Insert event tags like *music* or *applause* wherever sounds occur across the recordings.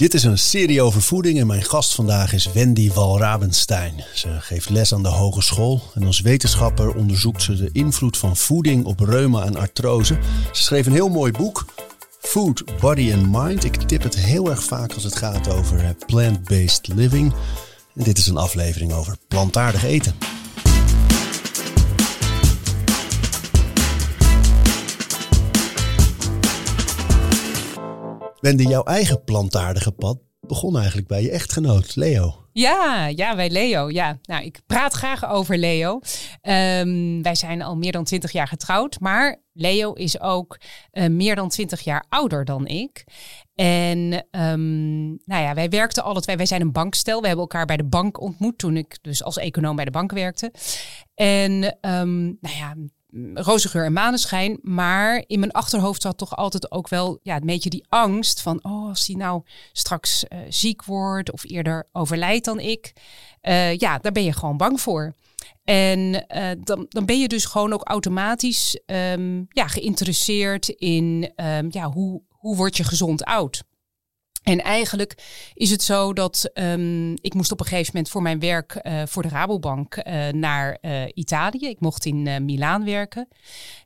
Dit is een serie over voeding en mijn gast vandaag is Wendy Walrabenstein. Ze geeft les aan de hogeschool en als wetenschapper onderzoekt ze de invloed van voeding op reuma en artrose. Ze schreef een heel mooi boek, Food, Body and Mind. Ik tip het heel erg vaak als het gaat over eh, plant-based living. En dit is een aflevering over plantaardig eten. Wendy, jouw eigen plantaardige pad begon eigenlijk bij je echtgenoot, Leo. Ja, ja, bij Leo. Ja, nou, ik praat graag over Leo. Ehm, wij zijn al meer dan twintig jaar getrouwd, maar Leo is ook uh, meer dan twintig jaar ouder dan ik. En um, nou ja, wij werkten alle twee. Wij zijn een bankstel. We hebben elkaar bij de bank ontmoet toen ik dus als econoom bij de bank werkte. En um, nou ja, roze geur en maneschijn. Maar in mijn achterhoofd zat toch altijd ook wel ja, een beetje die angst van... oh, als hij nou straks uh, ziek wordt of eerder overlijdt dan ik... Uh, ja, daar ben je gewoon bang voor. En uh, dan, dan ben je dus gewoon ook automatisch um, ja, geïnteresseerd in um, ja, hoe, hoe word je gezond oud. En eigenlijk is het zo dat um, ik moest op een gegeven moment voor mijn werk uh, voor de Rabobank uh, naar uh, Italië. Ik mocht in Milaan werken.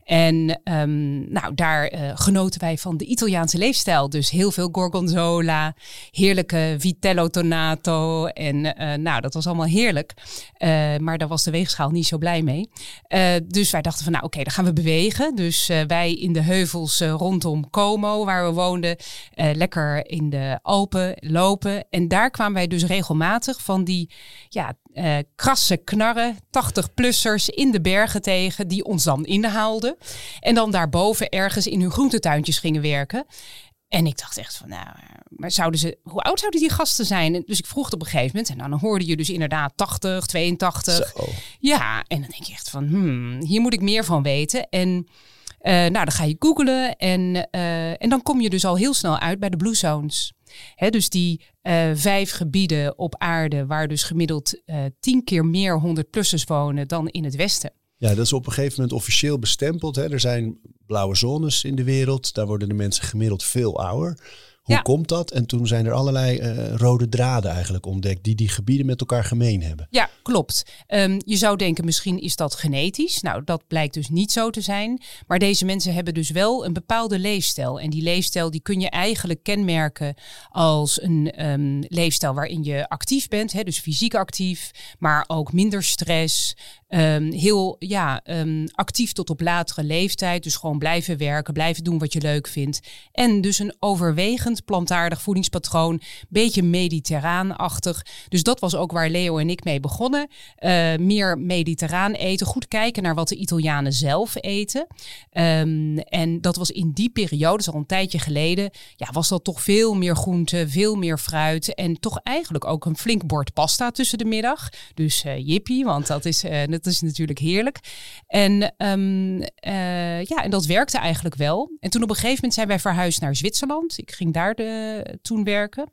En um, nou, daar uh, genoten wij van de Italiaanse leefstijl. Dus heel veel gorgonzola, heerlijke vitello tonato. En uh, nou, dat was allemaal heerlijk. Uh, maar daar was de weegschaal niet zo blij mee. dus wij dachten van, nou oké, dan gaan we bewegen. Dus wij in de heuvels rondom Como, waar we woonden, lekker in de Alpen lopen. En daar kwamen wij dus regelmatig van die ja, uh, krasse knarren, 80-plussers in de bergen tegen, die ons dan inhaalden. En dan daarboven ergens in hun groentetuintjes gingen werken. En ik dacht echt van, nou, maar zouden ze, hoe oud zouden die gasten zijn? Dus ik vroeg het op een gegeven moment. En dan hoorde je dus inderdaad 80, 82. Zo. Ja, en dan denk je echt van, hmm, hier moet ik meer van weten. En uh, nou, dan ga je googlen en, uh, en dan kom je dus al heel snel uit bij de Blue Zones. Dus die uh, vijf gebieden op aarde waar dus gemiddeld uh, tien keer meer 100-plussers wonen dan in het Westen. Ja, dat is op een gegeven moment officieel bestempeld. Hè. Er zijn blauwe zones in de wereld. Daar worden de mensen gemiddeld veel ouder. Hoe ja. komt dat? En toen zijn er allerlei uh, rode draden eigenlijk ontdekt die die gebieden met elkaar gemeen hebben. Ja, klopt. Um, je zou denken misschien is dat genetisch. Nou, dat blijkt dus niet zo te zijn. Maar deze mensen hebben dus wel een bepaalde leefstijl. En die leefstijl die kun je eigenlijk kenmerken als een um, leefstijl waarin je actief bent. Hè, dus fysiek actief, maar ook minder stress. Um, heel ja, actief tot op latere leeftijd. Dus gewoon blijven werken, blijven doen wat je leuk vindt. En dus een overwegend plantaardig voedingspatroon. Beetje mediterraanachtig. Dus dat was ook waar Leo en ik mee begonnen. Uh, meer mediterraan eten. Goed kijken naar wat de Italianen zelf eten. Um, en dat was in die periode, dus al een tijdje geleden, ja, was dat toch veel meer groente, veel meer fruit. En toch eigenlijk ook een flink bord pasta tussen de middag. Dus uh, jippie, want dat is, uh, dat is natuurlijk heerlijk. En, um, ja, en dat werkte eigenlijk wel. En toen op een gegeven moment zijn wij verhuisd naar Zwitserland. Ik ging daar de, toen werken.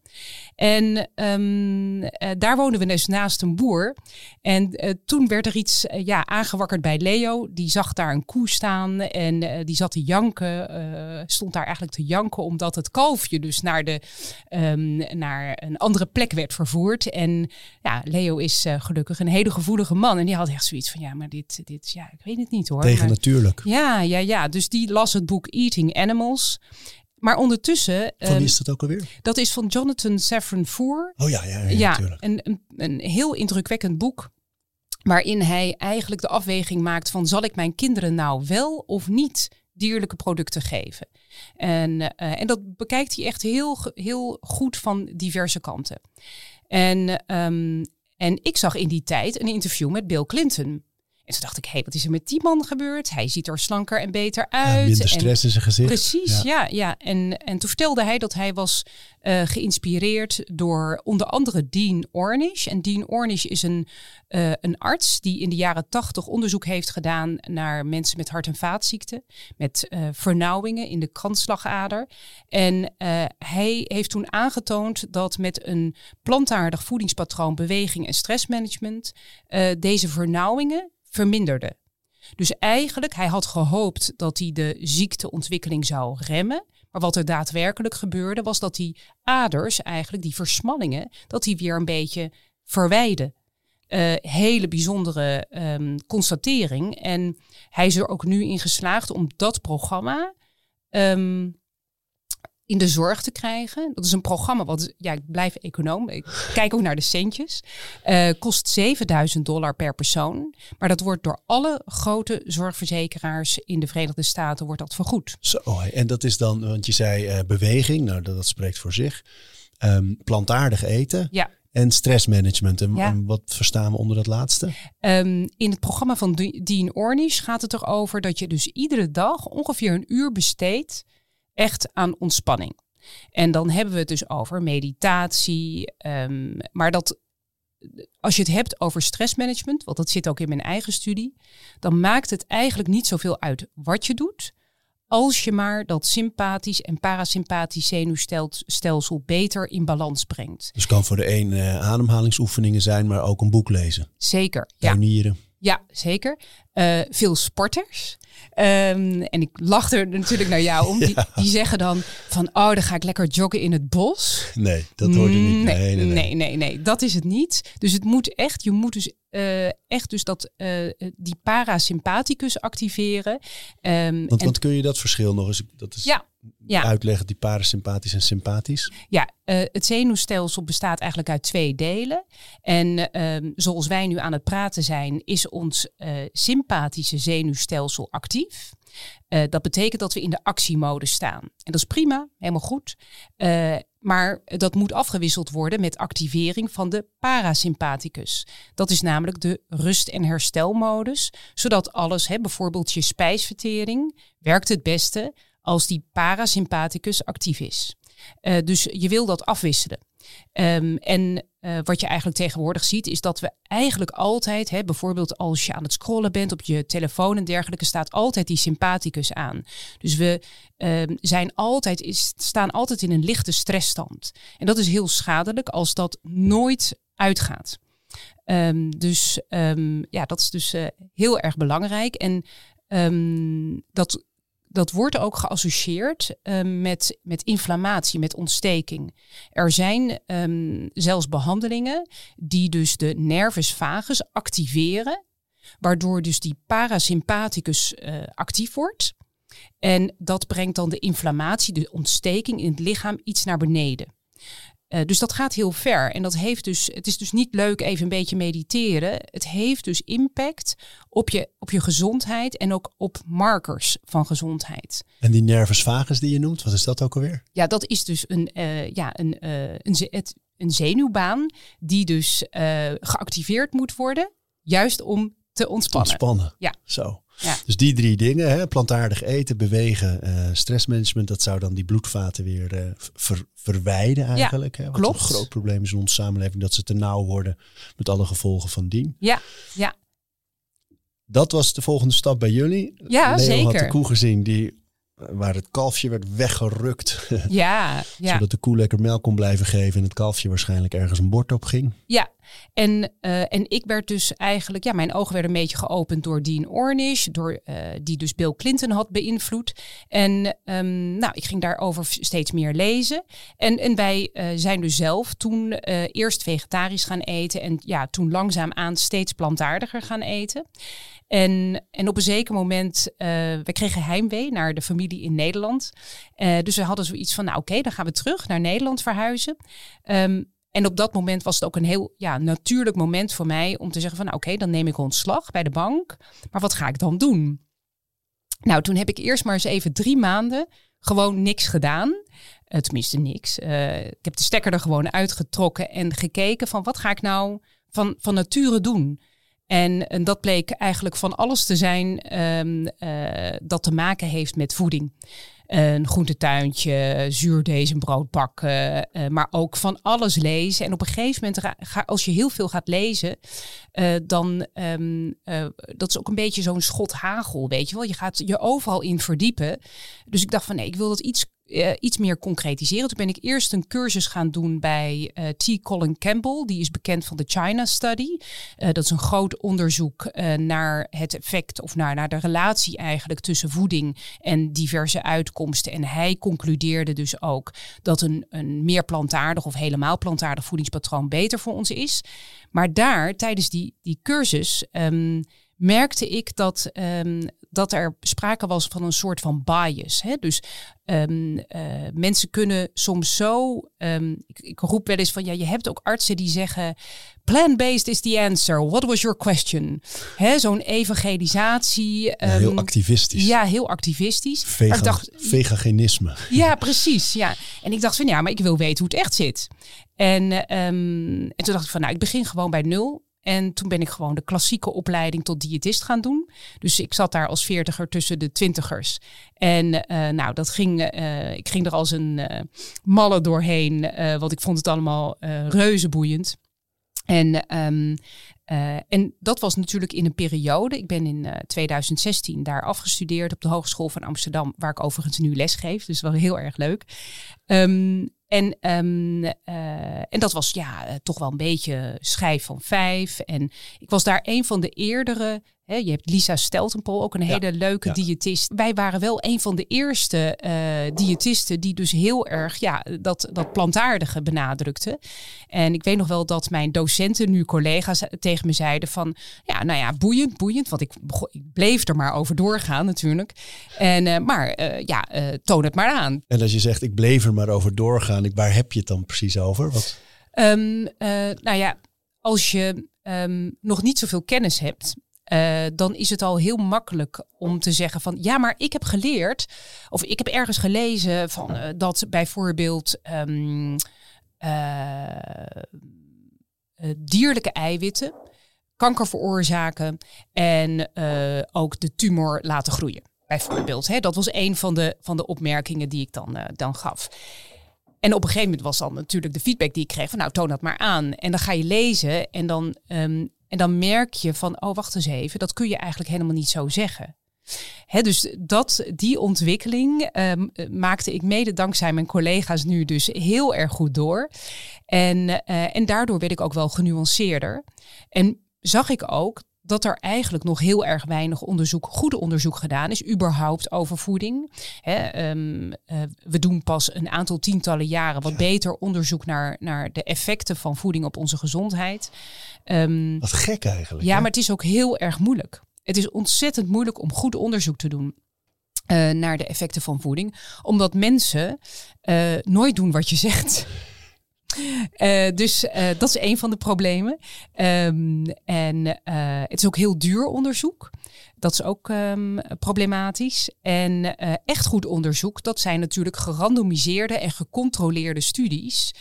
En um, uh, daar woonden we dus naast een boer. En uh, toen werd er iets ja, aangewakkerd bij Leo. Die zag daar een koe staan en die zat te janken. stond daar eigenlijk te janken omdat het kalfje dus naar, de, um, naar een andere plek werd vervoerd. En ja, Leo is gelukkig een hele gevoelige man. En die had echt zoiets van, ja, maar dit, dit ja, ik weet het niet hoor. Tegen natuurlijk. Ja, ja, ja. Dus die las het boek Eating Animals. Maar ondertussen. Van wie is dat ook alweer? Dat is van Jonathan Safran Foer. Oh ja, ja, ja, ja. Een, een, een heel indrukwekkend boek. Waarin hij eigenlijk de afweging maakt van zal ik mijn kinderen nou wel of niet dierlijke producten geven. En, uh, en dat bekijkt hij echt heel, heel goed van diverse kanten. En, um, en ik zag in die tijd een interview met Bill Clinton. En toen dacht ik, hé, hey, wat is er met die man gebeurd? Hij ziet er slanker en beter uit. Ja, minder En- stress in zijn gezicht. Precies, ja. ja, En, en toen vertelde hij dat hij was eh, geïnspireerd door onder andere Dean Ornish. En Dean Ornish is een, eh, een arts die in de jaren tachtig onderzoek heeft gedaan naar mensen met hart- en vaatziekten. Met eh, vernauwingen in de kransslagader. En hij heeft toen aangetoond dat met een plantaardig voedingspatroon, beweging en stressmanagement deze vernauwingen verminderden. Dus eigenlijk, hij had gehoopt dat hij de ziekteontwikkeling zou remmen. Maar wat er daadwerkelijk gebeurde, was dat die aders, eigenlijk die versmallingen, dat die weer een beetje verwijden. Eh, hele bijzondere ehm, constatering. En hij is er ook nu in geslaagd om dat programma ehm, in de zorg te krijgen. Dat is een programma wat, ja, ik blijf econoom, ik kijk ook naar de centjes. Eh, kost 7000 dollar per persoon. Maar dat wordt door alle grote zorgverzekeraars in de Verenigde Staten wordt dat vergoed. Zo, en dat is dan, want je zei eh, beweging, nou dat, dat spreekt voor zich. Ehm, plantaardig eten Ja. en stressmanagement. En, Ja. wat verstaan we onder dat laatste? Ehm, in het programma van De- Dean Ornish gaat het erover dat je dus iedere dag ongeveer een uur besteedt echt aan ontspanning. En dan hebben we het dus over meditatie. ehm, maar dat als je het hebt over stressmanagement, want dat zit ook in mijn eigen studie, dan maakt het eigenlijk niet zoveel uit wat je doet. Als je maar dat sympathisch en parasympathisch zenuwstelsel beter in balans brengt. Dus kan voor de een eh, ademhalingsoefeningen zijn, maar ook een boek lezen. Zeker. Ja. Zeker. Eh, veel sporters. Ehm, en ik lach er natuurlijk naar jou om. *laughs* Die, die zeggen dan van, oh, dan ga ik lekker joggen in het bos. Nee, dat hoorde niet. Nee, Nee, nee, nee. nee, nee, nee, dat is het niet. Dus het moet echt, je moet dus eh, echt dus dat, eh, die parasympathicus activeren. Ehm, Want, en- want kun je dat verschil nog eens dat is Ja, ja. uitleggen, die parasympathisch en sympathisch? Ja, het zenuwstelsel bestaat eigenlijk uit twee delen. En ehm, zoals wij nu aan het praten zijn, is ons eh, sympathische zenuwstelsel actief. Eh, dat betekent dat we in de actiemodus staan. En dat is prima, helemaal goed. Eh, maar dat moet afgewisseld worden met activering van de parasympathicus. Dat is namelijk de rust- en herstelmodus, zodat alles, hè, bijvoorbeeld je spijsvertering, werkt het beste als die parasympathicus actief is. Eh, dus je wil dat afwisselen. Ehm, en eh, wat je eigenlijk tegenwoordig ziet, is dat we eigenlijk altijd, hè, bijvoorbeeld als je aan het scrollen bent op je telefoon en dergelijke, staat altijd die sympathicus aan. Dus we ehm, zijn altijd, is, staan altijd in een lichte stressstand. En dat is heel schadelijk als dat nooit uitgaat. Ehm, dus ehm, ja, dat is dus eh, heel erg belangrijk. En dat, dat wordt ook geassocieerd ehm, met, met inflammatie, met ontsteking. Er zijn ehm, zelfs behandelingen die dus de nervus vagus activeren, waardoor dus die parasympathicus eh, actief wordt. En dat brengt dan de inflammatie, de ontsteking in het lichaam iets naar beneden. Eh, dus dat gaat heel ver. En dat heeft dus, het is dus niet leuk even een beetje mediteren. Het heeft dus impact op je, op je gezondheid en ook op markers van gezondheid. En die nervus vagus die je noemt, wat is dat ook alweer? Ja, dat is dus een, eh, ja, een, eh, een, het, een zenuwbaan die dus geactiveerd moet worden, juist om te ontspannen. Ontspannen. Ja. Zo. Ja. Dus die drie dingen, hè, plantaardig eten, bewegen, eh, stressmanagement, dat zou dan die bloedvaten weer eh, ver- verwijden eigenlijk. hè, wat klopt. een groot probleem is in onze samenleving, dat ze te nauw worden met alle gevolgen van dien. Ja, ja. Dat was de volgende stap bij jullie. Ja, Leo had zeker. de koe gezien die, waar het kalfje werd weggerukt, Ja, *laughs* ja. zodat de koe lekker melk kon blijven geven en het kalfje waarschijnlijk ergens een bord op ging. Ja, en, eh, en ik werd dus eigenlijk, ja, mijn ogen werden een beetje geopend door Dean Ornish, door, eh, die dus Bill Clinton had beïnvloed. En ehm, nou, ik ging daarover steeds meer lezen. En, en wij eh, zijn dus zelf toen eerst vegetarisch gaan eten en ja, toen langzaamaan steeds plantaardiger gaan eten. En, en op een zeker moment, we kregen heimwee naar de familie in Nederland. Dus we hadden zoiets van, nou oké, dan gaan we terug naar Nederland verhuizen. Ehm, en op dat moment was het ook een heel ja, natuurlijk moment voor mij om te zeggen van, nou, oké, dan neem ik ontslag bij de bank. Maar wat ga ik dan doen? Nou, toen heb ik eerst maar eens even drie maanden gewoon niks gedaan. Eh, tenminste, niks. Eh, ik heb de stekker er gewoon uitgetrokken en gekeken van wat ga ik nou van, van nature doen. En, dat bleek eigenlijk van alles te zijn ehm, eh, dat te maken heeft met voeding een groentetuintje, zuurdesembrood bakken, uh, maar ook van alles lezen. En op een gegeven moment, ga, als je heel veel gaat lezen, uh, dan um, dat is ook een beetje zo'n schot hagel, weet je wel. Je gaat je overal in verdiepen. Dus ik dacht van nee, ik wil dat iets uh, iets meer concretiseren. Toen ben ik eerst een cursus gaan doen bij uh, T. Colin Campbell. Die is bekend van de China Study. Uh, dat is een groot onderzoek naar het effect of naar, naar de relatie eigenlijk tussen voeding en diverse uitkomsten. En hij concludeerde dus ook dat een, een meer plantaardig of helemaal plantaardig voedingspatroon beter voor ons is. Maar daar, tijdens die, die cursus, um, merkte ik dat, um, dat er sprake was van een soort van bias. Hè? Dus um, uh, mensen kunnen soms zo. Um, ik, ik, roep wel eens van ja, je hebt ook artsen die zeggen: plant-based is the answer. What was your question? Zo'n evangelisatie. Ja, heel activistisch. Ja, heel activistisch. Vega, ik dacht, veganisme. Ja, precies. Ja. En ik dacht van ja, maar ik wil weten hoe het echt zit. En, en toen dacht ik van nou, ik begin gewoon bij nul. En toen ben ik gewoon de klassieke opleiding tot diëtist gaan doen. Dus ik zat daar als veertiger tussen de twintigers. En uh, nou, dat ging, uh, ik ging er als een uh, malle doorheen, want ik vond het allemaal reuze boeiend. En, um, en dat was natuurlijk in een periode. Ik ben in 2016 daar afgestudeerd op de Hogeschool van Amsterdam, waar ik overigens nu les geef. Dus wel heel erg leuk. Um, en, um, uh, en dat was ja, uh, toch wel een beetje schijf van vijf. En ik was daar een van de eerdere. Hè, je hebt Lisa Steltenpol, ook een hele ja, leuke ja. diëtist. Wij waren wel een van de eerste uh, diëtisten die dus heel erg ja, dat, dat plantaardige benadrukte. En ik weet nog wel dat mijn docenten, nu collega's, tegen me zeiden van... Ja, nou ja, boeiend, boeiend. Want ik, ik bleef er maar over doorgaan natuurlijk. En, maar ja, toon het maar aan. En als je zegt, ik bleef er maar over doorgaan waar heb je het dan precies over? Wat? Um, uh, nou ja, als je um, nog niet zoveel kennis hebt, uh, dan is het al heel makkelijk om te zeggen van ja, maar ik heb geleerd of ik heb ergens gelezen van uh, dat bijvoorbeeld um, dierlijke eiwitten kanker veroorzaken en ook de tumor laten groeien. Bijvoorbeeld, hè? dat was een van de, van de opmerkingen die ik dan, dan gaf. En op een gegeven moment was dan natuurlijk de feedback die ik kreeg van nou toon dat maar aan. En dan ga je lezen en dan, um, en dan merk je van oh wacht eens even, dat kun je eigenlijk helemaal niet zo zeggen. He, dus dat, die ontwikkeling um, maakte ik mede dankzij mijn collega's nu dus heel erg goed door. En, uh, en daardoor werd ik ook wel genuanceerder. En zag ik ook dat er eigenlijk nog heel erg weinig onderzoek, goede onderzoek gedaan is, überhaupt over voeding. Um, uh, we doen pas een aantal tientallen jaren wat beter onderzoek naar, naar de effecten van voeding op onze gezondheid. Um, wat gek eigenlijk. Ja, hè? maar het is ook heel erg moeilijk. Het is ontzettend moeilijk om goed onderzoek te doen. Uh, naar de effecten van voeding. Omdat mensen uh, nooit doen wat je zegt. Uh, *laughs* dus dat is een van de problemen. Um, en het is ook heel duur onderzoek. Dat is ook um, problematisch. En echt goed onderzoek, dat zijn natuurlijk gerandomiseerde en gecontroleerde studies.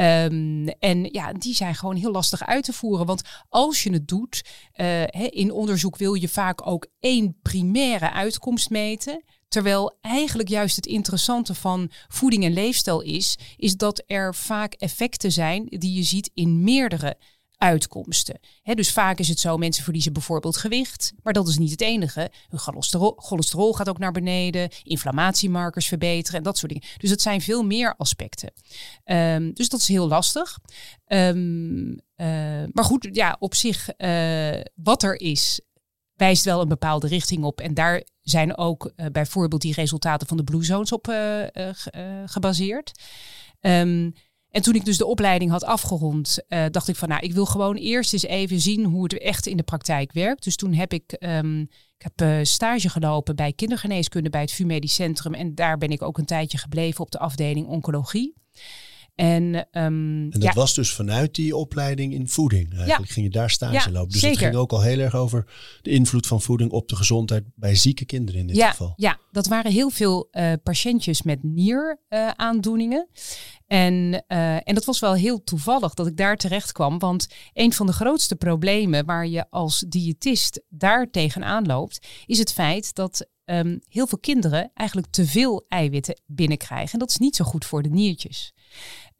Um, en ja, die zijn gewoon heel lastig uit te voeren. Want als je het doet, he, in onderzoek wil je vaak ook één primaire uitkomst meten. Terwijl eigenlijk juist het interessante van voeding en leefstijl is, is dat er vaak effecten zijn die je ziet in meerdere uitkomsten. Dus vaak is het zo, mensen verliezen bijvoorbeeld gewicht, maar dat is niet het enige. Hun cholesterol, gaat ook naar beneden, inflammatiemarkers verbeteren en dat soort dingen. Dus het zijn veel meer aspecten. Um, dus dat is heel lastig. Um, uh, maar goed, ja, op zich, uh, wat er is, wijst wel een bepaalde richting op. En daar zijn ook uh, bijvoorbeeld die resultaten van de Blue Zones op gebaseerd. Um, en toen ik dus de opleiding had afgerond, dacht ik van nou, ik wil gewoon eerst eens even zien hoe het echt in de praktijk werkt. Dus toen heb ik, um, ik heb stage gelopen bij kindergeneeskunde bij het VU Medisch Centrum. En daar ben ik ook een tijdje gebleven op de afdeling oncologie. En, ehm, En dat ja, was dus vanuit die opleiding in voeding. Eigenlijk ging je daar stage Ja, lopen. Dus zeker. het ging ook al heel erg over de invloed van voeding op de gezondheid bij zieke kinderen in dit ja, geval. ja, dat waren heel veel eh, patiëntjes met nieraandoeningen. en, eh, en dat was wel heel toevallig dat ik daar terecht kwam. Want een van de grootste problemen waar je als diëtist daar tegenaan loopt, is het feit dat ehm, heel veel kinderen eigenlijk te veel eiwitten binnenkrijgen. En dat is niet zo goed voor de niertjes.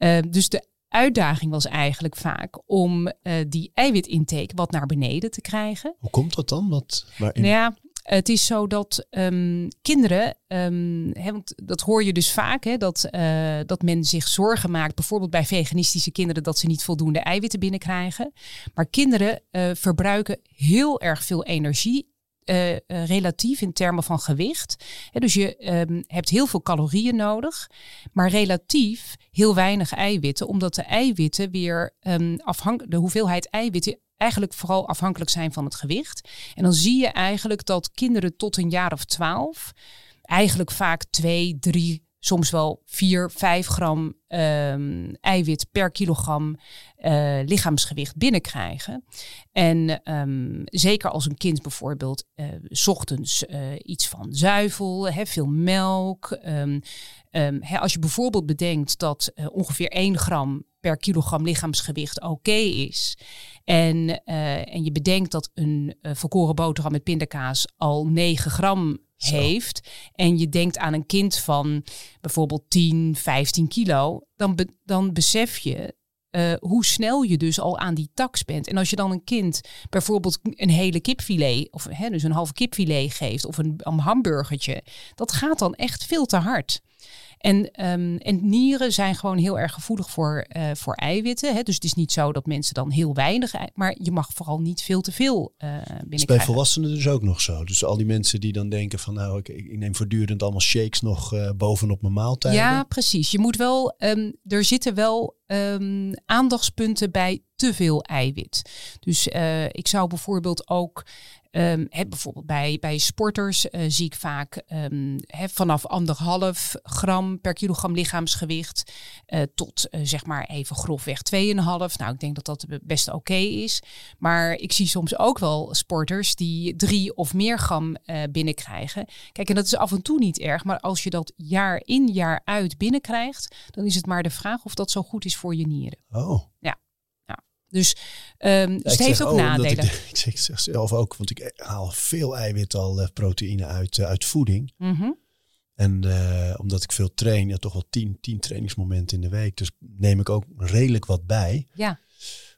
Eh, dus de uitdaging was eigenlijk vaak om eh, die eiwitintake wat naar beneden te krijgen. Hoe komt dat dan? Wat, waarin... Nou ja, het is zo dat ehm, kinderen, ehm, want dat hoor je dus vaak, dat, eh, dat men zich zorgen maakt, bijvoorbeeld bij veganistische kinderen, dat ze niet voldoende eiwitten binnenkrijgen. Maar kinderen verbruiken heel erg veel energie. Eh, eh, relatief in termen van gewicht. Dus je ehm, hebt heel veel calorieën nodig, maar relatief heel weinig eiwitten, omdat de eiwitten weer afhankelijk, de hoeveelheid eiwitten eigenlijk vooral afhankelijk zijn van het gewicht. En dan zie je eigenlijk dat kinderen tot een jaar of twaalf eigenlijk vaak twee, drie, soms wel vier, vijf gram ehm, eiwit per kilogram eh, lichaamsgewicht binnenkrijgen. En ehm, zeker als een kind bijvoorbeeld eh, 's ochtends eh, iets van zuivel, veel melk. ehm, als je bijvoorbeeld bedenkt dat ongeveer 1 gram per kilogram lichaamsgewicht oké is. En, en je bedenkt dat een eh, volkoren boterham met pindakaas al 9 gram Heeft. En je denkt aan een kind van bijvoorbeeld 10, 15 kilo. Dan, dan besef je eh, hoe snel je dus al aan die tax bent. En als je dan een kind bijvoorbeeld een hele kipfilet, of hè, dus een halve kipfilet geeft, of een, een hamburgertje, dat gaat dan echt veel te hard. En, ehm, en nieren zijn gewoon heel erg gevoelig voor, eh, voor eiwitten. Hè? Dus het is niet zo dat mensen dan heel weinig, ei- maar je mag vooral niet veel te veel eh Dat is bij volwassenen dus ook nog zo. Dus al die mensen die dan denken van nou, ik, ik neem voortdurend allemaal shakes nog eh, bovenop mijn maaltijden. Ja, precies. Je moet wel, ehm, er zitten wel ehm, aandachtspunten bij te veel eiwit. Dus eh, ik zou bijvoorbeeld ook, ehm, bijvoorbeeld bij, bij sporters eh, zie ik vaak ehm, vanaf anderhalf gram per kilogram lichaamsgewicht eh, tot zeg maar even grofweg 2,5. Nou, ik denk dat dat best oké is. Maar ik zie soms ook wel sporters die drie of meer gram binnenkrijgen. Kijk, en dat is af en toe niet erg, maar als je dat jaar in jaar uit binnenkrijgt, dan is het maar de vraag of dat zo goed is voor je nieren. Oh. Dus, Ja, het heeft ook oh, nadelen. Ik, *laughs* ik, zeg, ik zeg zelf ook, want ik haal veel eiwit al, eh, proteïne uit, eh, uit voeding. Mhm. En eh, omdat ik veel train, ja, toch wel tien, tien trainingsmomenten in de week. Dus neem ik ook redelijk wat bij. Ja,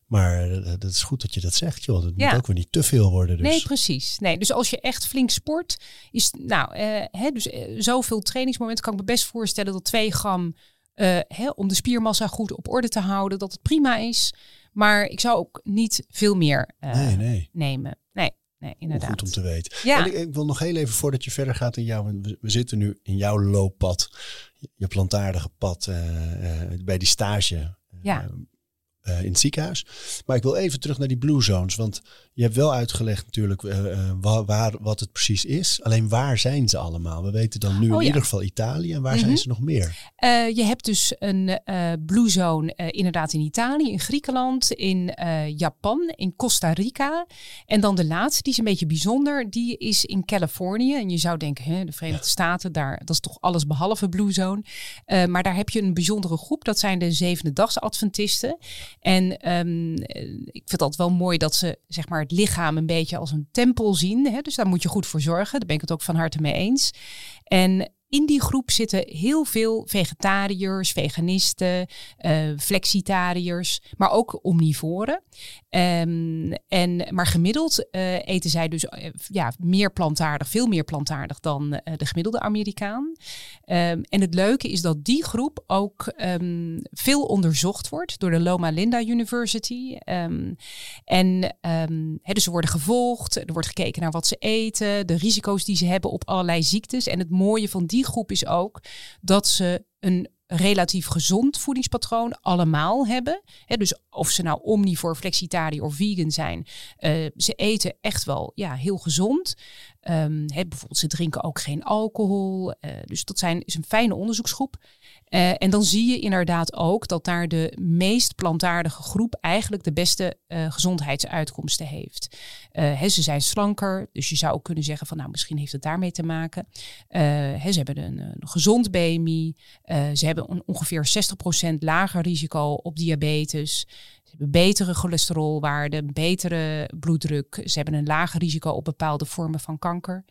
Maar dat is goed dat je dat zegt, joh. Dat Ja. moet ook weer niet te veel worden. Dus. nee, precies. Nee, dus als je echt flink sport, is nou, hè, dus zoveel trainingsmomenten kan ik me best voorstellen dat 2 gram hè, om de spiermassa goed op orde te houden, dat het prima is. Maar ik zou ook niet veel meer eh, nee, nee. nemen. Nee, nee, inderdaad. Goed om te weten. Ja. En ik, ik wil nog heel even voordat je verder gaat in jouw... We, we zitten nu in jouw looppad. Je plantaardige pad eh, eh, bij die stage. Ja. Eh, in het ziekenhuis. Maar ik wil even terug naar die blue zones. Want je hebt wel uitgelegd natuurlijk eh, eh, waar, waar, wat het precies is. Alleen waar zijn ze allemaal? We weten dan nu Oh, in ja. ieder geval Italië. En waar Mhm. zijn ze nog meer? Je hebt dus een blue zone inderdaad in Italië, in Griekenland, in Japan, in Costa Rica. En dan de laatste, die is een beetje bijzonder, die is in Californië. En je zou denken, hè, de Verenigde Staten, daar, dat is toch alles behalve blue zone. Maar daar heb je een bijzondere groep, dat zijn de zevende dags Adventisten. En ehm, eh, ik vind altijd wel mooi dat ze zeg maar, het lichaam een beetje als een tempel zien. Hè? Dus daar moet je goed voor zorgen. Daar ben ik het ook van harte mee eens. En in die groep zitten heel veel vegetariërs, veganisten, eh, flexitariërs, maar ook omnivoren. Ehm, en, maar gemiddeld eh, eten zij dus eh, ja, meer plantaardig, veel meer plantaardig dan de gemiddelde Amerikaan. Ehm, en het leuke is dat die groep ook ehm, veel onderzocht wordt door de Loma Linda University. En dus ze worden gevolgd, er wordt gekeken naar wat ze eten, de risico's die ze hebben op allerlei ziektes. En het mooie van die groep is ook dat ze een relatief gezond voedingspatroon allemaal hebben. Hè, dus of ze nou omnivore, flexitariër of vegan zijn, eh, ze eten echt wel ja, heel gezond. Ehm, bijvoorbeeld, ze drinken ook geen alcohol. Uh, dus dat zijn, is een fijne onderzoeksgroep. Uh, en dan zie je inderdaad ook dat daar de meest plantaardige groep eigenlijk de beste gezondheidsuitkomsten heeft. Ze zijn slanker, dus je zou ook kunnen zeggen van nou misschien heeft het daarmee te maken. Ze hebben een, een gezond BMI, ze hebben een ongeveer 60% lager risico op diabetes. Ze hebben betere cholesterolwaarden, betere bloeddruk. Ze hebben een lager risico op bepaalde vormen van kanker.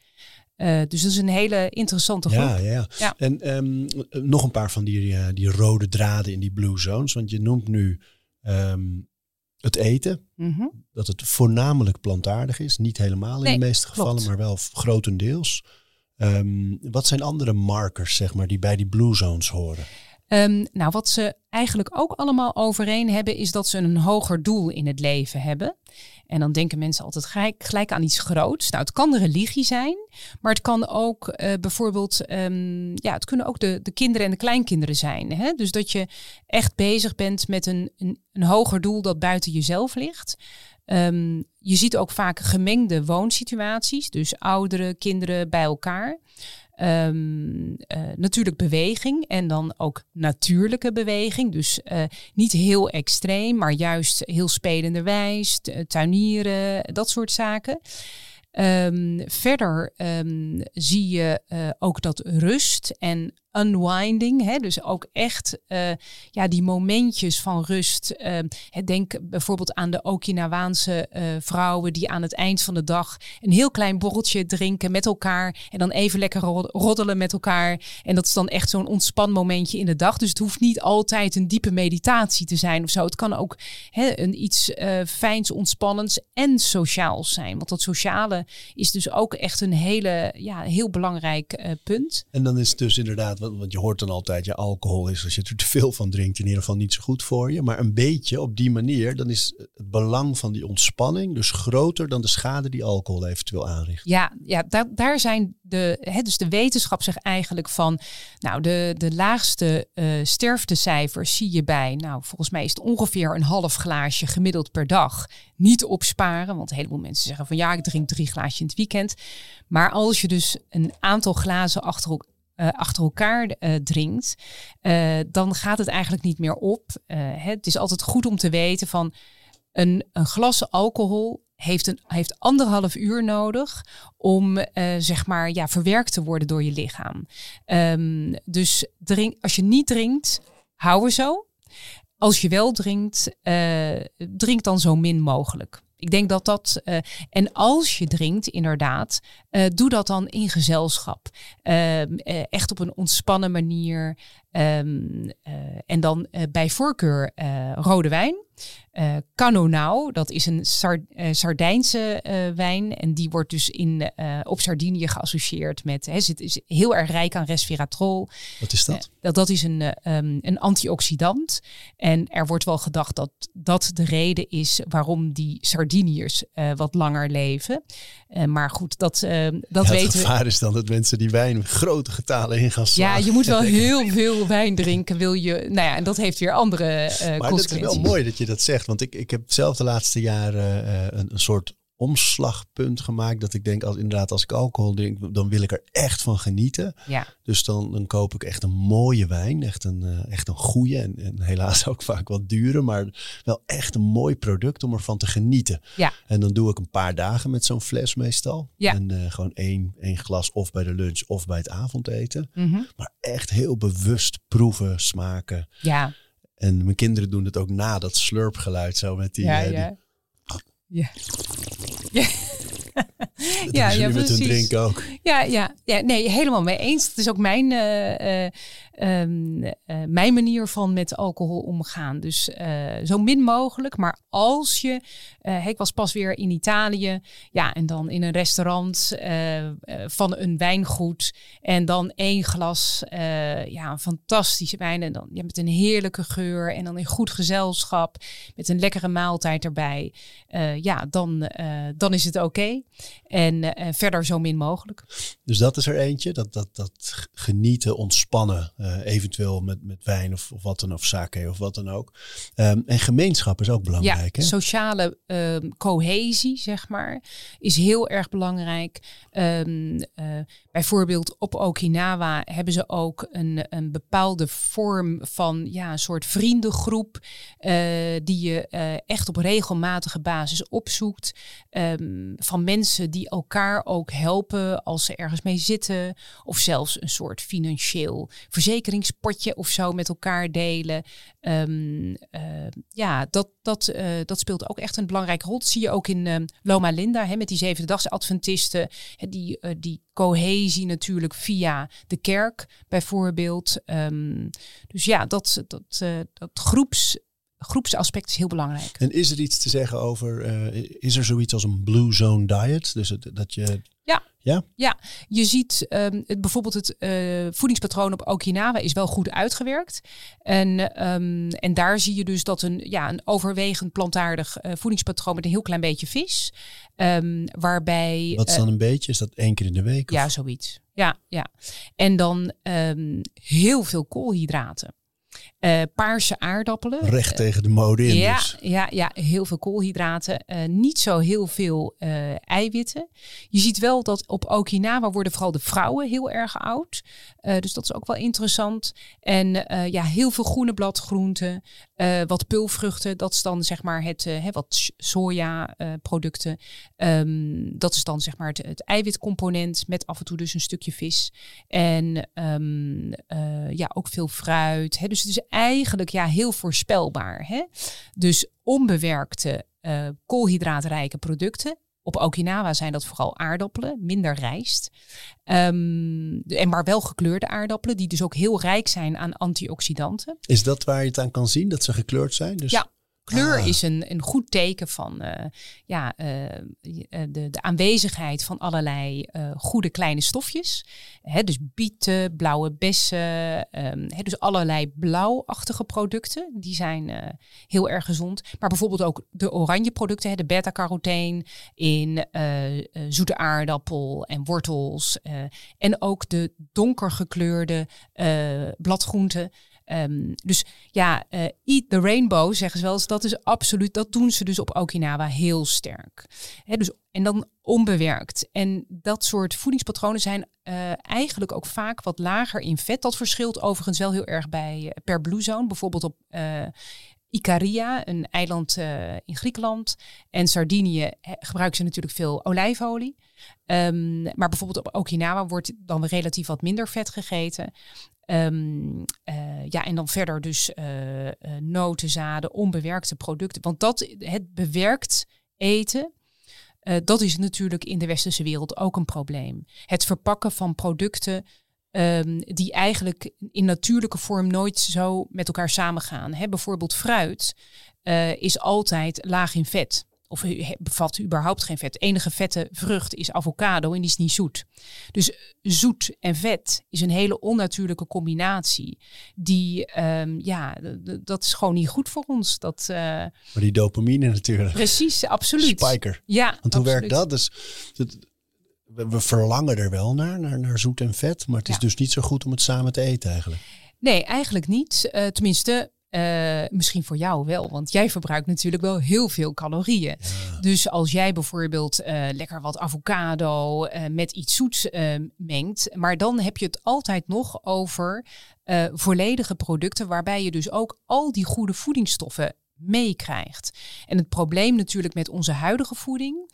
Uh, dus dat is een hele interessante groep. Ja, ja, ja. En um, nog een paar van die, uh, die rode draden in die blue zones. Want je noemt nu um, het eten. Mm -hmm. Dat het voornamelijk plantaardig is. Niet helemaal in nee, de meeste gevallen, klopt. maar wel grotendeels. Um, wat zijn andere markers, zeg maar, die bij die blue zones horen? Um, nou, wat ze eigenlijk ook allemaal overeen hebben, is dat ze een hoger doel in het leven hebben. En dan denken mensen altijd gelijk, gelijk aan iets groots. Nou, het kan de religie zijn, maar het kan ook uh, bijvoorbeeld, um, ja, het kunnen ook de, de kinderen en de kleinkinderen zijn. Hè? Dus dat je echt bezig bent met een, een, hoger doel dat buiten jezelf ligt. Um, je ziet ook vaak gemengde woonsituaties, dus ouderen, kinderen bij elkaar. Um, uh, natuurlijk beweging en dan ook natuurlijke beweging. Dus uh, niet heel extreem, maar juist heel spelenderwijs, tuinieren, dat soort zaken. Um, verder um, zie je uh, ook dat rust en unwinding. Hè? Dus ook echt uh, ja, die momentjes van rust. Uh, denk bijvoorbeeld aan de Okinawaanse uh, vrouwen die aan het eind van de dag een heel klein borreltje drinken met elkaar. En dan even lekker roddelen met elkaar. En dat is dan echt zo'n ontspan momentje in de dag. Dus het hoeft niet altijd een diepe meditatie te zijn of zo. Het kan ook hè, een iets fijns, ontspannends en sociaals zijn. Want dat sociale is dus ook echt een hele, ja, heel belangrijk punt. En dan is het dus inderdaad want je hoort dan altijd, ja, alcohol is als je er te veel van drinkt in ieder geval niet zo goed voor je. Maar een beetje op die manier, dan is het belang van die ontspanning dus groter dan de schade die alcohol eventueel aanricht. Ja, ja daar, daar zijn de, hè, dus de wetenschap zegt eigenlijk van, nou, de, de laagste uh, sterftecijfers zie je bij, nou, volgens mij is het ongeveer een half glaasje gemiddeld per dag. Niet opsparen, want een heleboel mensen zeggen van ja, ik drink drie glaasjes in het weekend. Maar als je dus een aantal glazen achter uh, achter elkaar uh, drinkt, uh, dan gaat het eigenlijk niet meer op. het is altijd goed om te weten van een, een glas alcohol heeft, een, heeft anderhalf uur nodig om zeg maar ja, verwerkt te worden door je lichaam. Um, dus drink, als je niet drinkt, hou er zo. Als je wel drinkt, drink dan zo min mogelijk. Ik denk dat dat. En als je drinkt, inderdaad, uh, doe dat dan in gezelschap. Uh, echt op een ontspannen manier. Um, en dan bij voorkeur rode wijn. Uh, Canonau, dat is een Sard Sardijnse wijn. En die wordt dus in, op Sardinië geassocieerd met. Hè, het is heel erg rijk aan resveratrol. Wat is dat? dat, dat is een, um, een antioxidant. En er wordt wel gedacht dat dat de reden is waarom die Sardiniërs wat langer leven. maar goed, dat, dat ja, weten Het gevaar is dan dat mensen die wijn grote getalen in gaan slaan. Ja, je moet wel *laughs* heel veel wijn drinken. Wil je. Nou ja, en dat heeft weer andere consequenties. Het is wel mooi dat je dat zegt. Want ik, ik heb zelf de laatste jaren uh, een, een soort omslagpunt gemaakt. Dat ik denk, als, inderdaad, als ik alcohol drink, dan wil ik er echt van genieten. Ja. Dus dan, dan koop ik echt een mooie wijn. Echt een, uh, echt een goede en, en helaas *laughs* ook vaak wat dure. Maar wel echt een mooi product om ervan te genieten. Ja. En dan doe ik een paar dagen met zo'n fles meestal. Ja. En uh, gewoon één, één glas of bij de lunch of bij het avondeten. Mm -hmm. Maar echt heel bewust proeven, smaken. Ja. En mijn kinderen doen het ook na dat slurpgeluid zo met die... Ja, uh, ja. Die... ja. Ja. Dat ja, ja, met hun drinken ook. Ja, ja, ja, nee, helemaal mee eens. Het is ook mijn, uh, uh, um, uh, mijn manier van met alcohol omgaan. Dus zo min mogelijk. Maar als je, ik was pas weer in Italië, ja, en dan in een restaurant van een wijngoed en dan één glas, ja, een fantastische wijn en dan ja, met een heerlijke geur en dan in goed gezelschap met een lekkere maaltijd erbij. ja, dan, dan is het oké. En verder zo min mogelijk. Dus dat is er eentje, dat, dat, dat genieten, ontspannen. Eh, eventueel met, met wijn of, of wat dan, of sake of wat dan ook. Ehm, en gemeenschap is ook belangrijk. Ja, hè? sociale ehm, cohesie, zeg maar, is heel erg belangrijk. Ehm, eh, bijvoorbeeld op Okinawa hebben ze ook een, een bepaalde vorm van ja, een soort vriendengroep eh, die je eh, echt op regelmatige basis opzoekt. Ehm, van mensen die elkaar ook helpen als ze ergens mee zitten. Of zelfs een soort financieel verzekeringspotje of zo met elkaar delen. Ehm, eh, ja, dat, dat, dat speelt ook echt een belangrijke rol. Dat zie je ook in ehm, Loma Linda hè, met die zevende Adventisten. Hè, die, die cohesie natuurlijk via de kerk bijvoorbeeld. Ehm, dus ja, dat, dat, eh, dat groeps, groepsaspect is heel belangrijk. En is er iets te zeggen over, eh, is er zoiets als een blue zone diet? Dus het, dat je... Ja. Ja? Ja, je ziet ehm, het, bijvoorbeeld het eh, voedingspatroon op Okinawa is wel goed uitgewerkt. En, ehm, en daar zie je dus dat een, ja, een overwegend plantaardig eh, voedingspatroon met een heel klein beetje vis. ehm, waarbij. Wat is dan een beetje? Is dat één keer in de week? of- ja, zoiets. Ja, ja. En dan heel veel koolhydraten. Eh, paarse aardappelen. Recht tegen de mode in Ja, dus. ja, ja, heel veel koolhydraten. eh, niet zo heel veel eh, eiwitten. Je ziet wel dat op Okinawa worden vooral de vrouwen heel erg oud. Dus dat is ook wel interessant. En ja, heel veel groene bladgroenten. wat pulvruchten. Dat is dan zeg maar het, hè, wat soja eh, producten. Ehm, dat is dan zeg maar het, het eiwitcomponent met af en toe dus een stukje vis. En ehm, eh, ja, ook veel fruit. Hè? Dus het is eigenlijk ja, heel voorspelbaar. Hè? Dus onbewerkte eh, koolhydraatrijke producten. Op Okinawa zijn dat vooral aardappelen, minder rijst. Ehm, en maar wel gekleurde aardappelen, die dus ook heel rijk zijn aan antioxidanten. Is dat waar je het aan kan zien, dat ze gekleurd zijn? Dus Ja. Kleur Ah. is een, een goed teken van eh, ja, eh, de, de aanwezigheid van allerlei eh, goede kleine stofjes. Hè, dus bieten, blauwe bessen, ehm, hè, dus allerlei blauwachtige producten. Die zijn eh, heel erg gezond. Maar bijvoorbeeld ook de oranje producten, hè, de beta-carotene in eh, eh, zoete aardappel en wortels. eh, en ook de donker gekleurde eh, bladgroenten. Ehm, dus ja, eh, eat the rainbow, zeggen ze wel eens. Dat is absoluut, dat doen ze dus op Okinawa heel sterk. Dus, en dan onbewerkt. En dat soort voedingspatronen zijn eh, eigenlijk ook vaak wat lager in vet. Dat verschilt overigens wel heel erg bij eh, per blue zone. Bijvoorbeeld op Ikaria, een eiland eh, in Griekenland. En Sardinië gebruiken ze natuurlijk veel olijfolie. Ehm, maar bijvoorbeeld op Okinawa wordt dan relatief wat minder vet gegeten. Ehm, eh, ja, en dan verder dus eh, noten, zaden, onbewerkte producten. Want dat, het bewerkt eten, dat is natuurlijk in de westerse wereld ook een probleem. Het verpakken van producten ehm, die eigenlijk in natuurlijke vorm nooit zo met elkaar samengaan. Hè, bijvoorbeeld fruit eh, is altijd laag in vet. Of bevat überhaupt geen vet. De enige vette vrucht is avocado en die is niet zoet. Dus zoet en vet is een hele onnatuurlijke combinatie. Die, ehm, ja, dat is gewoon niet goed voor ons. Dat, eh, Maar die dopamine natuurlijk. precies, absoluut. Spiker. Ja, Want hoe absoluut. werkt dat? Dus, het- we, we verlangen er wel naar, naar, naar zoet en vet. Maar het is Ja. dus niet zo goed om het samen te eten eigenlijk. Nee, eigenlijk niet. Eh, tenminste, eh, misschien voor jou wel. Want jij verbruikt natuurlijk wel heel veel calorieën. Dus als jij bijvoorbeeld eh, lekker wat avocado met iets zoets mengt. Maar dan heb je het altijd nog over volledige producten. Waarbij je dus ook al die goede voedingsstoffen meekrijgt. En het probleem natuurlijk met onze huidige voeding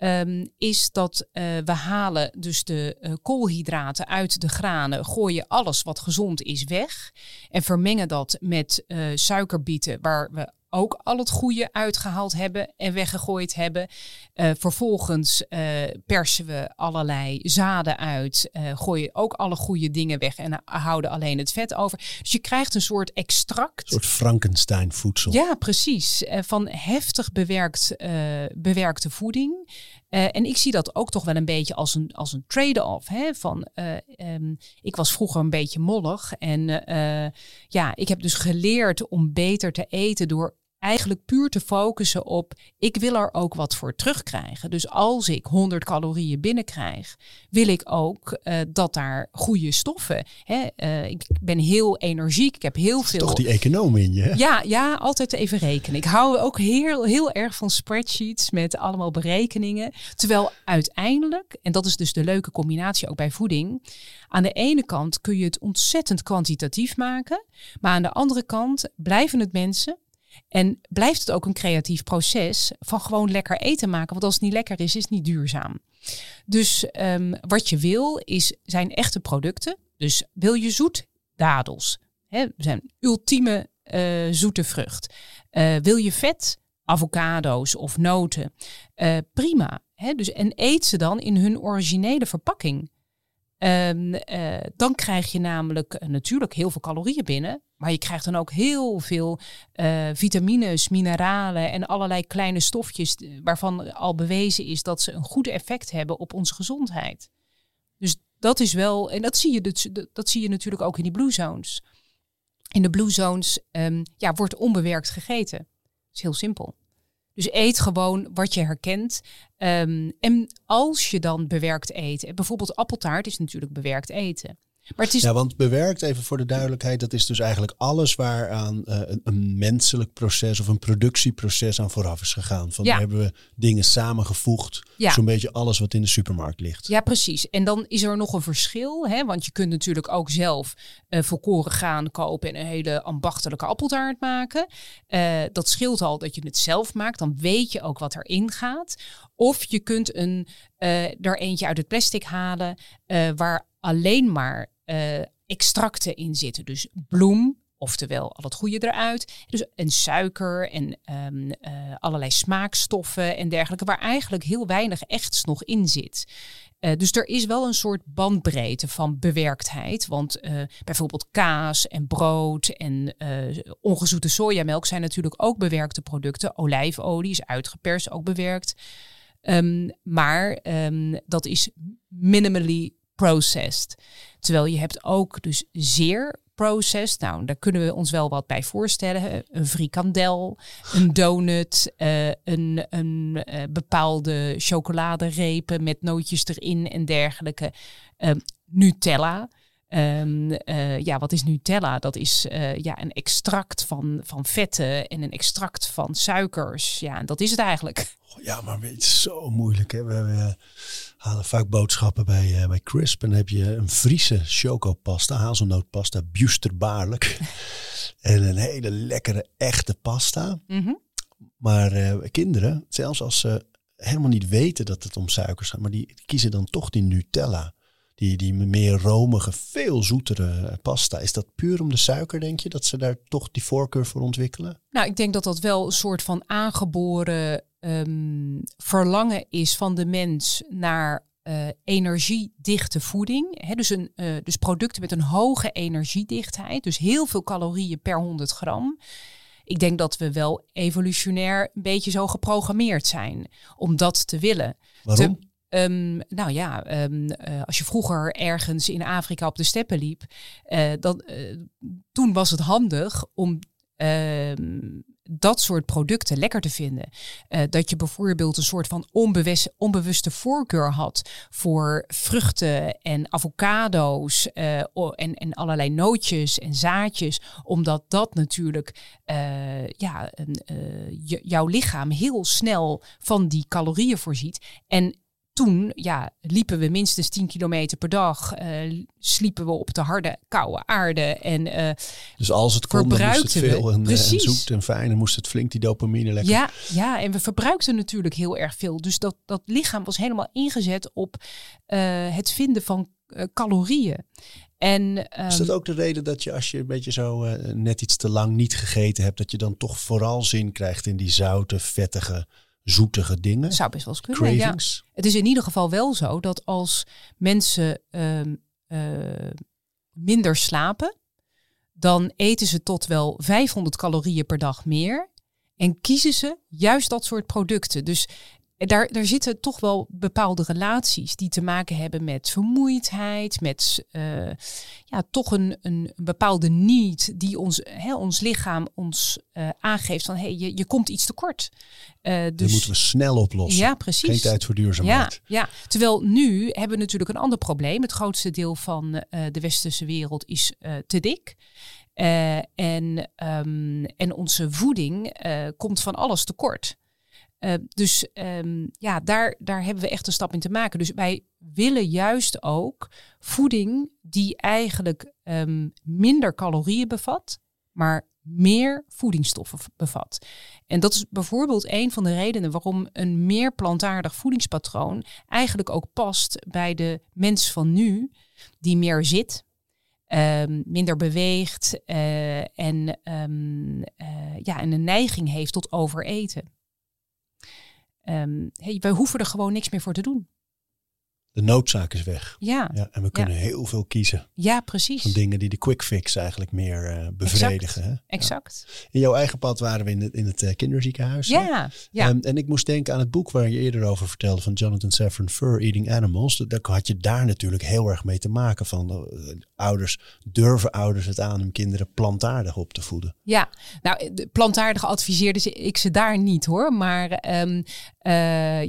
ehm, is dat eh, we halen dus de eh, koolhydraten uit de granen, gooien alles wat gezond is weg en vermengen dat met eh, suikerbieten waar we ook al het goede uitgehaald hebben en weggegooid hebben. Eh, vervolgens eh, persen we allerlei zaden uit, eh, gooien ook alle goede dingen weg en houden alleen het vet over. Dus je krijgt een soort extract. Een soort Frankenstein voedsel. Ja, precies. Van heftig bewerkt, bewerkte voeding. En ik zie dat ook toch wel een beetje als een, als een trade-off. Hè? Van, eh, ehm, ik was vroeger een beetje mollig. En ja, ik heb dus geleerd om beter te eten door eigenlijk puur te focussen op, ik wil er ook wat voor terugkrijgen. Dus als ik 100 calorieën binnenkrijg, wil ik ook uh, dat daar goede stoffen. Hè, uh, ik ben heel energiek, ik heb heel veel. Toch die econoom in je? Hè? Ja, ja, altijd even rekenen. Ik hou ook heel, heel erg van spreadsheets met allemaal berekeningen. Terwijl uiteindelijk, en dat is dus de leuke combinatie ook bij voeding. Aan de ene kant kun je het ontzettend kwantitatief maken, maar aan de andere kant blijven het mensen en blijft het ook een creatief proces van gewoon lekker eten maken. Want als het niet lekker is, is het niet duurzaam. Dus um, wat je wil, is, zijn echte producten. Dus wil je zoet? Dadels. Hè, zijn ultieme uh, zoete vrucht. Uh, wil je vet? Avocado's of noten. Uh, prima. Dus, en eet ze dan in hun originele verpakking. Uh, dan krijg je namelijk natuurlijk heel veel calorieën binnen. Maar je krijgt dan ook heel veel uh, vitamines, mineralen en allerlei kleine stofjes waarvan al bewezen is dat ze een goed effect hebben op onze gezondheid. Dus dat is wel, en dat zie je, dus, dat zie je natuurlijk ook in die blue zones. In de blue zones um, ja, wordt onbewerkt gegeten. Dat is heel simpel. Dus eet gewoon wat je herkent. Um, en als je dan bewerkt eet, bijvoorbeeld appeltaart is natuurlijk bewerkt eten. Maar het is... Ja, want bewerkt, even voor de duidelijkheid, dat is dus eigenlijk alles waaraan uh, een, een, menselijk proces of een productieproces aan vooraf is gegaan. Van ja. hebben we dingen samengevoegd, ja. zo'n beetje alles wat in de supermarkt ligt. Ja, precies. En dan is er nog een verschil, hè? want je kunt natuurlijk ook zelf uh, volkoren gaan kopen en een hele ambachtelijke appeltaart maken. Uh, dat scheelt al dat je het zelf maakt, dan weet je ook wat erin gaat. Of je kunt een, er eentje uit het plastic halen waar alleen maar uh, extracten in zitten. Dus bloem, oftewel al het goede eruit. Dus en suiker en um, uh, allerlei smaakstoffen en dergelijke, waar eigenlijk heel weinig echts nog in zit. Uh, dus er is wel een soort bandbreedte van bewerktheid. Want bijvoorbeeld kaas en brood en ongezoete sojamelk zijn natuurlijk ook bewerkte producten. Olijfolie is uitgeperst, ook bewerkt. Um, maar um, dat is minimally processed. Terwijl je hebt ook dus zeer processed. Nou, daar kunnen we ons wel wat bij voorstellen. Een frikandel, een donut, uh, een, een uh, bepaalde chocoladerepen met nootjes erin en dergelijke. Uh, Nutella. Um, uh, ja, wat is Nutella? Dat is uh, ja, een extract van, van vetten en een extract van suikers. Ja, en dat is het eigenlijk. Ja, maar het is zo moeilijk. Hè? We, we halen vaak boodschappen bij, uh, bij Crisp. En dan heb je een Friese chocopasta, hazelnootpasta, busterbaarlijk. *laughs* en een hele lekkere, echte pasta. Mm -hmm. Maar kinderen, zelfs als ze helemaal niet weten dat het om suikers gaat, maar die kiezen dan toch die Nutella die, die meer romige, veel zoetere pasta. Is dat puur om de suiker, denk je, dat ze daar toch die voorkeur voor ontwikkelen? Nou, ik denk dat dat wel een soort van aangeboren um, verlangen is van de mens naar uh, energiedichte voeding. He, dus, een, uh, dus producten met een hoge energiedichtheid, dus heel veel calorieën per 100 gram. Ik denk dat we wel evolutionair een beetje zo geprogrammeerd zijn om dat te willen. Waarom? Te, Um, nou ja, um, uh, als je vroeger ergens in Afrika op de steppen liep, uh, dan, uh, toen was het handig om dat soort producten lekker te vinden. dat je bijvoorbeeld een soort van onbewust, onbewuste voorkeur had voor vruchten en avocado's en, en allerlei nootjes en zaadjes, omdat dat natuurlijk ja, jouw lichaam heel snel van die calorieën voorziet. En toen ja, liepen we minstens 10 kilometer per dag. Uh, sliepen we op de harde, koude aarde. En, uh, dus als het kon, moest het veel en, en, zoet en fijn. En moest het flink die dopamine lekker. Ja, ja, en we verbruikten natuurlijk heel erg veel. Dus dat, dat lichaam was helemaal ingezet op uh, het vinden van calorieën. En, um, is dat ook de reden dat je als je een beetje zo net iets te lang niet gegeten hebt, dat je dan toch vooral zin krijgt in die zoute, vettige zoetige dingen. Zou best wel eens kunnen. Cravings. Ja. Het is in ieder geval wel zo dat als mensen uh, uh, minder slapen, dan eten ze tot wel 500 calorieën per dag meer. En kiezen ze juist dat soort producten. Dus daar, daar zitten toch wel bepaalde relaties die te maken hebben met vermoeidheid, met uh, ja, toch een, een, bepaalde need die ons, hè, ons lichaam ons uh, aangeeft van hey, je, je komt iets tekort. Uh, dus dat moeten we snel oplossen. Ja, precies. Geen tijd voor duurzaamheid. Ja, ja. terwijl nu hebben we natuurlijk een ander probleem. Het grootste deel van de westerse wereld is te dik. en, um, en onze voeding komt van alles tekort. Uh, dus um, ja, daar, daar hebben we echt een stap in te maken. Dus wij willen juist ook voeding die eigenlijk um, minder calorieën bevat, maar meer voedingsstoffen bevat. En dat is bijvoorbeeld een van de redenen waarom een meer plantaardig voedingspatroon eigenlijk ook past bij de mens van nu, die meer zit, minder beweegt uh, en, uh, ja, en een neiging heeft tot overeten. Um, hey, hoeven er gewoon niks meer voor te doen. De noodzaak is weg. Ja. ja en we kunnen heel veel kiezen. Ja, precies. Van dingen die de quick fix eigenlijk meer uh, bevredigen. Exact. Hè? exact. In jouw eigen pad waren we in het, in het uh, kinderziekenhuis. Ja. ja. Um, en ik moest denken aan het boek waar je eerder over vertelde van Jonathan Safran, Fur Eating Animals. Daar had je daar natuurlijk heel erg mee te maken van uh, ouders, durven ouders het aan om kinderen plantaardig op te voeden? Ja, nou plantaardig adviseerde ik ze daar niet hoor. Maar um,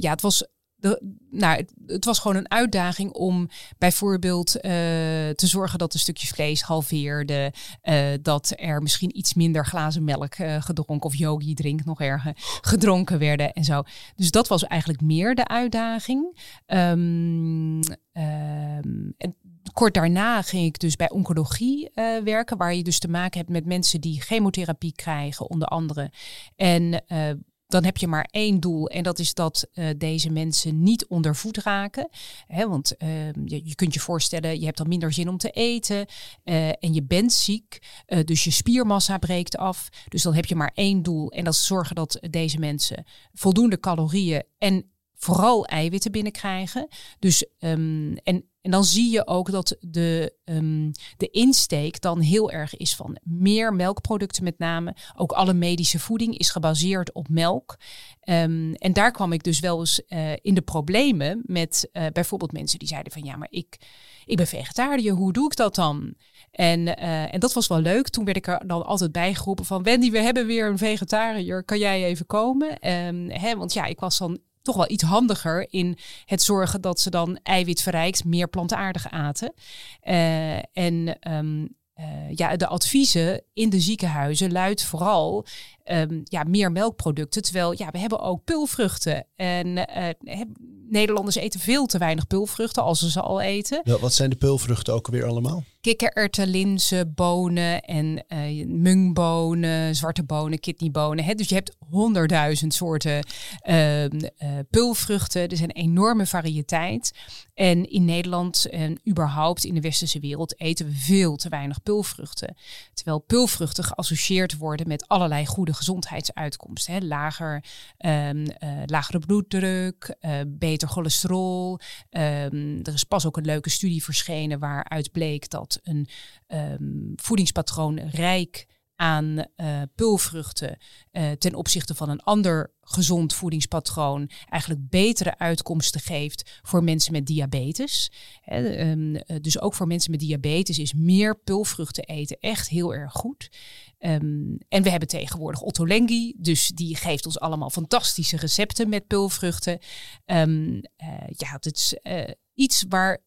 ja, het was de, nou, het, het, was gewoon een uitdaging om bijvoorbeeld uh, te zorgen dat een stukje vlees halveerde. Uh, dat er misschien iets minder glazen melk uh, gedronken of yogi drink nog erger gedronken werden en zo. Dus dat was eigenlijk meer de uitdaging. Um, en kort daarna ging ik dus bij oncologie werken, waar je dus te maken hebt met mensen die chemotherapie krijgen, onder andere. En dan heb je maar één doel. En dat is dat uh, deze mensen niet onder voet raken. Want uh, je, je, kunt je voorstellen, je hebt dan minder zin om te eten. Uh, en je bent ziek. dus je spiermassa breekt af. Dus dan heb je maar één doel. En dat is zorgen dat deze mensen voldoende calorieën en vooral eiwitten binnenkrijgen. Dus um, en en dan zie je ook dat de, um, de insteek dan heel erg is van meer melkproducten met name. Ook alle medische voeding is gebaseerd op melk. Um, en daar kwam ik dus wel eens uh, in de problemen met uh, bijvoorbeeld mensen die zeiden van ja, maar ik, ik ben vegetariër, hoe doe ik dat dan? En, uh, en dat was wel leuk. Toen werd ik er dan altijd bijgeroepen van Wendy, we hebben weer een vegetariër, kan jij even komen? Hè, want ja, ik was dan toch wel iets handiger in het zorgen dat ze dan eiwitverrijkt meer plantaardig aten. Uh, en um, uh, ja, de adviezen in de ziekenhuizen luidt vooral um, ja, meer melkproducten. Terwijl ja, we hebben ook pulvruchten. En uh, Nederlanders eten veel te weinig pulvruchten als ze ze al eten. Ja, wat zijn de pulvruchten ook weer allemaal? Kikkererwten, linzen, bonen en uh, mungbonen, zwarte bonen, kidneybonen. Hè? Dus je hebt honderdduizend soorten uh, uh, pulvruchten. Er is een enorme variëteit. En in Nederland en überhaupt in de westerse wereld eten we veel te weinig pulvruchten. Terwijl pulvruchten geassocieerd worden met allerlei goede gezondheidsuitkomsten. Hè? Lager, um, lagere bloeddruk, beter cholesterol. Um, er is pas ook een leuke studie verschenen waaruit bleek dat een um, voedingspatroon rijk aan uh, pulvruchten uh, ten opzichte van een ander gezond voedingspatroon eigenlijk betere uitkomsten geeft voor mensen met diabetes. Dus ook voor mensen met diabetes is meer pulvruchten eten echt heel erg goed. Um, en we hebben tegenwoordig Otto Lengi, dus die geeft ons allemaal fantastische recepten met pulvruchten. Um, uh, ja, het is uh, iets waar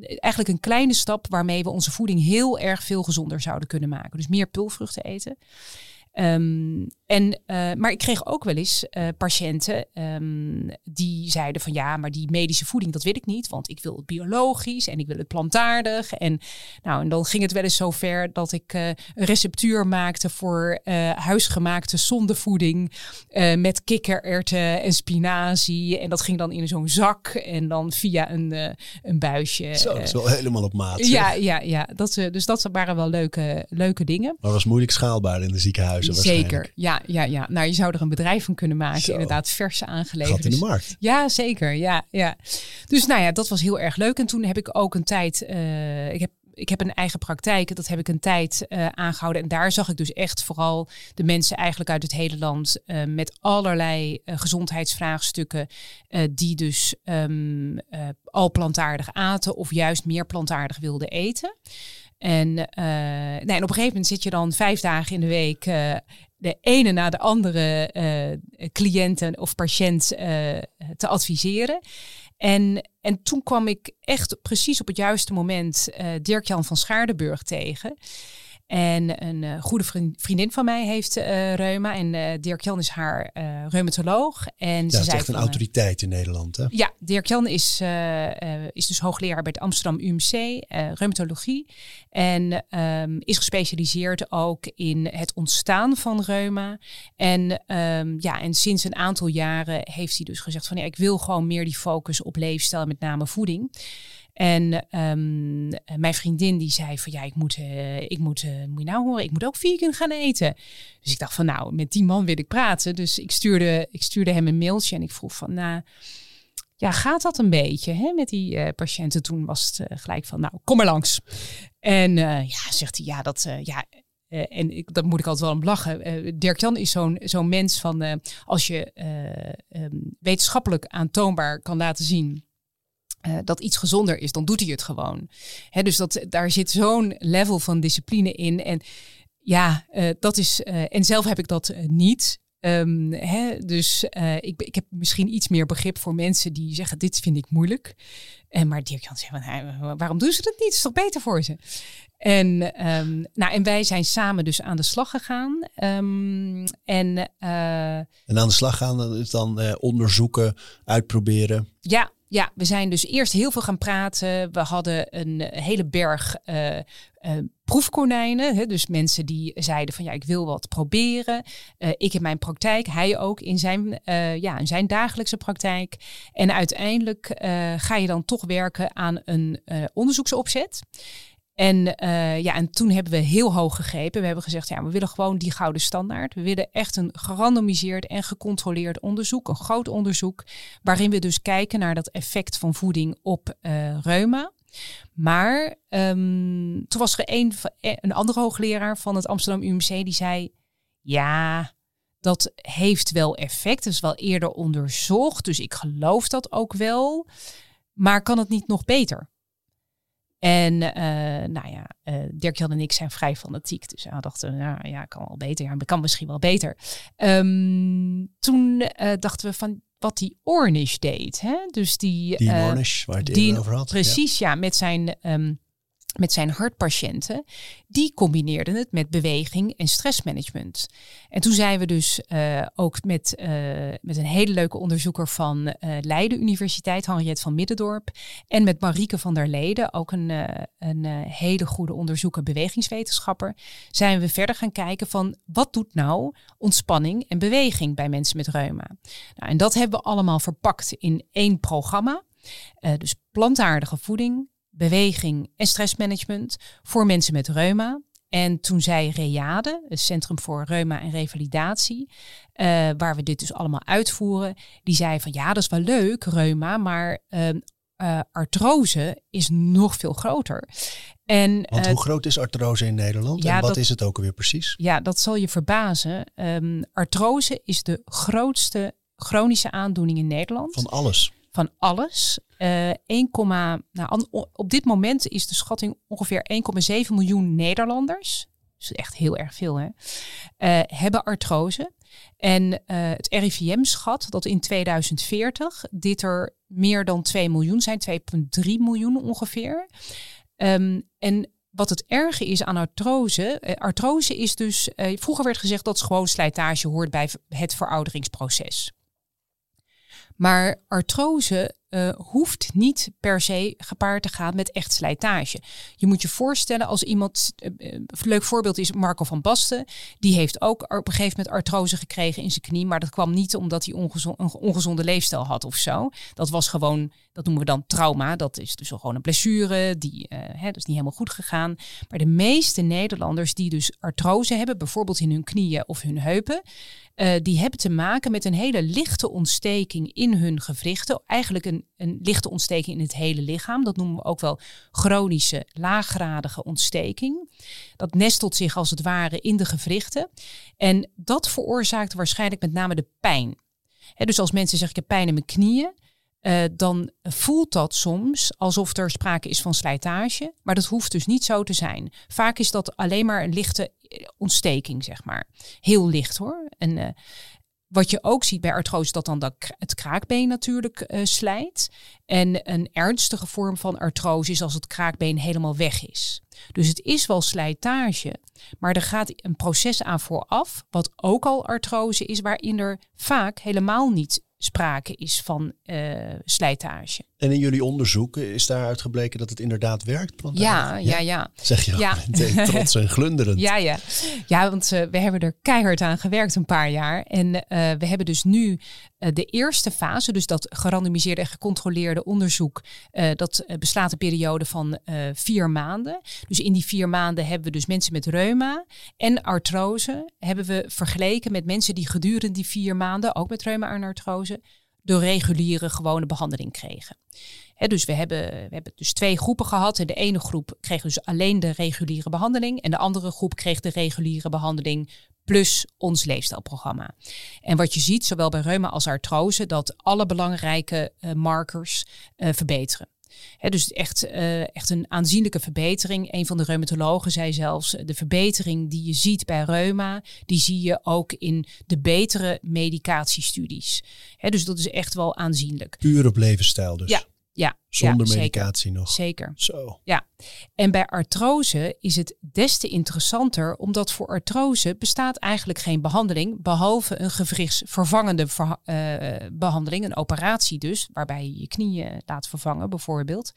eigenlijk een kleine stap waarmee we onze voeding heel erg veel gezonder zouden kunnen maken. Dus meer pulvruchten eten. Um, en, uh, maar ik kreeg ook wel eens uh, patiënten um, die zeiden van ja, maar die medische voeding, dat wil ik niet, want ik wil het biologisch en ik wil het plantaardig. En, nou, en dan ging het wel eens zo ver dat ik uh, een receptuur maakte voor huisgemaakte zondevoeding met kikkererwten en spinazie. En dat ging dan in zo'n zak en dan via een, een buisje. Zo, dat is wel helemaal op maat. Ja, ja, ja. Dat, dus dat waren wel leuke, leuke dingen. Maar was moeilijk schaalbaar in de ziekenhuizen Zeker, ja ja, ja, Nou, je zou er een bedrijf van kunnen maken. Zo. Inderdaad, verse aangeleverd. In de markt. Ja, zeker. Ja, ja. Dus nou ja, dat was heel erg leuk. En toen heb ik ook een tijd, uh, ik heb ik heb een eigen praktijk, dat heb ik een tijd uh, aangehouden. En daar zag ik dus echt vooral de mensen eigenlijk uit het hele land uh, met allerlei uh, gezondheidsvraagstukken, die dus um, al plantaardig aten of juist meer plantaardig wilden eten. En, nee, en op een gegeven moment zit je dan vijf dagen in de week de ene na de andere uh, cliënten of patiënt uh, te adviseren. En, en toen kwam ik echt precies op het juiste moment uh, Dirk-Jan van Schaardenburg tegen. En een uh, goede vriendin van mij heeft uh, reuma. En uh, Dirk-Jan is haar reumatoloog. En ja, ze is echt van, een autoriteit in Nederland. Hè? Ja, Dirk-Jan is, is dus hoogleraar bij het Amsterdam UMC, reumatologie. En um, is gespecialiseerd ook in het ontstaan van reuma. En, um, ja, en sinds een aantal jaren heeft hij dus gezegd van ja, ik wil gewoon meer die focus op leefstijl, met name voeding. En um, mijn vriendin die zei van ja, ik moet, uh, ik moet, uh, moet je nou horen, ik moet ook vegan gaan eten. Dus ik dacht van nou, met die man wil ik praten. Dus ik stuurde, ik stuurde hem een mailtje en ik vroeg van nou, ja, gaat dat een beetje hè, met die uh, patiënten? Toen was het gelijk van nou, kom maar langs. En ja, zegt hij ja, dat ja, en daar moet ik altijd wel om lachen. Uh, Dirk-Jan is zo'n zo'n mens van als je um, wetenschappelijk aantoonbaar kan laten zien dat iets gezonder is, dan doet hij het gewoon. Hè, dus dat, daar zit zo'n level van discipline in. En ja, dat is. en zelf heb ik dat niet. Um, hè, dus ik, ik heb misschien iets meer begrip voor mensen die zeggen: Dit vind ik moeilijk. En maar Dirk-Jan zegt: van, Waarom doen ze dat niet? Is toch beter voor ze? En, um, nou, en wij zijn samen dus aan de slag gegaan. Um, en, uh, en aan de slag gaan is dan uh, onderzoeken, uitproberen. Ja, ja, we zijn dus eerst heel veel gaan praten. We hadden een hele berg uh, uh, proefkonijnen. Hè? Dus mensen die zeiden van ja, ik wil wat proberen. Uh, ik in mijn praktijk, hij ook in zijn, ja, in zijn dagelijkse praktijk. En uiteindelijk ga je dan toch werken aan een onderzoeksopzet. En, uh, ja, en toen hebben we heel hoog gegrepen. We hebben gezegd, ja, we willen gewoon die gouden standaard. We willen echt een gerandomiseerd en gecontroleerd onderzoek, een groot onderzoek, waarin we dus kijken naar dat effect van voeding op uh, reuma. Maar um, toen was er een, een andere hoogleraar van het Amsterdam UMC die zei, ja, dat heeft wel effect. Dat is wel eerder onderzocht, dus ik geloof dat ook wel. Maar kan het niet nog beter? En uh, nou ja, uh, Dirk-Jan en ik zijn vrij fanatiek. Dus we dachten, nou ja, kan wel beter. Ja, kan misschien wel beter. Um, toen uh, dachten we van wat die Ornish deed. Hè? Dus die, die Ornish, waar het die, over had. Precies, ja, ja met zijn... Um, met zijn hartpatiënten, die combineerden het met beweging en stressmanagement. En toen zijn we dus uh, ook met, uh, met een hele leuke onderzoeker van uh, Leiden Universiteit, Henriette van Middendorp, en met Marieke van der Leden, ook een, een hele goede onderzoeker, bewegingswetenschapper, zijn we verder gaan kijken van wat doet nou ontspanning en beweging bij mensen met reuma. Nou, en dat hebben we allemaal verpakt in één programma. dus plantaardige voeding, beweging en stressmanagement voor mensen met reuma. En toen zei Reade, het Centrum voor Reuma en Revalidatie, uh, waar we dit dus allemaal uitvoeren, die zei van ja, dat is wel leuk, reuma, maar uh, uh, artrose is nog veel groter. En, Want hoe groot is artrose in Nederland ja, en wat dat, is het ook alweer precies? Ja, dat zal je verbazen. Um, artrose is de grootste chronische aandoening in Nederland. Van alles? Van alles. Uh, 1, nou, op dit moment is de schatting ongeveer 1,7 miljoen Nederlanders. Dus echt heel erg veel, hè? Uh, hebben artrose. En uh, het RIVM schat dat in 2040 dit er meer dan 2 miljoen zijn, 2,3 miljoen ongeveer. Um, en wat het erge is aan artrose, artrose is dus, vroeger werd gezegd dat gewoon slijtage hoort bij het verouderingsproces. Maar artrose uh, hoeft niet per se gepaard te gaan met echt slijtage. Je moet je voorstellen als iemand, uh, een leuk voorbeeld is Marco van Basten, die heeft ook op een gegeven moment artrose gekregen in zijn knie, maar dat kwam niet omdat hij een ongezonde leefstijl had of zo. Dat was gewoon, dat noemen we dan trauma, dat is dus gewoon een blessure, die hè, dat is niet helemaal goed gegaan. Maar de meeste Nederlanders die dus artrose hebben, bijvoorbeeld in hun knieën of hun heupen, die hebben te maken met een hele lichte ontsteking in hun gewrichten, eigenlijk een een, lichte ontsteking in het hele lichaam. Dat noemen we ook wel chronische laaggradige ontsteking. Dat nestelt zich als het ware in de gewrichten. En dat veroorzaakt waarschijnlijk met name de pijn. dus als mensen zeggen ik heb pijn in mijn knieën, uh, dan voelt dat soms alsof er sprake is van slijtage. Maar dat hoeft dus niet zo te zijn. Vaak is dat alleen maar een lichte eh, ontsteking, zeg maar. Heel licht hoor. En uh, wat je ook ziet bij artrose, dat dan het kraakbeen natuurlijk uh, slijt. En een ernstige vorm van artrose is als het kraakbeen helemaal weg is. Dus het is wel slijtage, maar er gaat een proces aan vooraf, wat ook al artrose is, waarin er vaak helemaal niet sprake is van uh, slijtage. En in jullie onderzoek is daaruit gebleken dat het inderdaad werkt? Ja, ja, ja, Zeg je ja. *laughs* trots en glunderend. ja, ja. ja, want uh, we hebben er keihard aan gewerkt een paar jaar. En uh, we hebben dus nu de eerste fase, dus dat gerandomiseerde en gecontroleerde onderzoek, dat beslaat een periode van vier maanden. Dus in die vier maanden hebben we dus mensen met reuma en artrose, hebben we vergeleken met mensen die gedurende die vier maanden, ook met reuma en artrose, de reguliere gewone behandeling kregen. dus we hebben, we hebben dus twee groepen gehad. En de ene groep kreeg dus alleen de reguliere behandeling. En de andere groep kreeg de reguliere behandeling plus ons leefstijlprogramma. En wat je ziet, zowel bij reuma als artrose, dat alle belangrijke uh, markers uh, verbeteren dus echt, uh, echt een aanzienlijke verbetering. Een van de reumatologen zei zelfs, de verbetering die je ziet bij reuma, die zie je ook in de betere medicatiestudies. dus dat is echt wel aanzienlijk. Puur op levensstijl dus. Ja, ja, Zonder ja, medicatie zeker. nog. Zeker. Zo. Ja. En bij artrose is het des te interessanter, omdat voor artrose bestaat eigenlijk geen behandeling, behalve een gewrichtsvervangende uh, behandeling, een operatie dus, waarbij je je knieën laat vervangen bijvoorbeeld.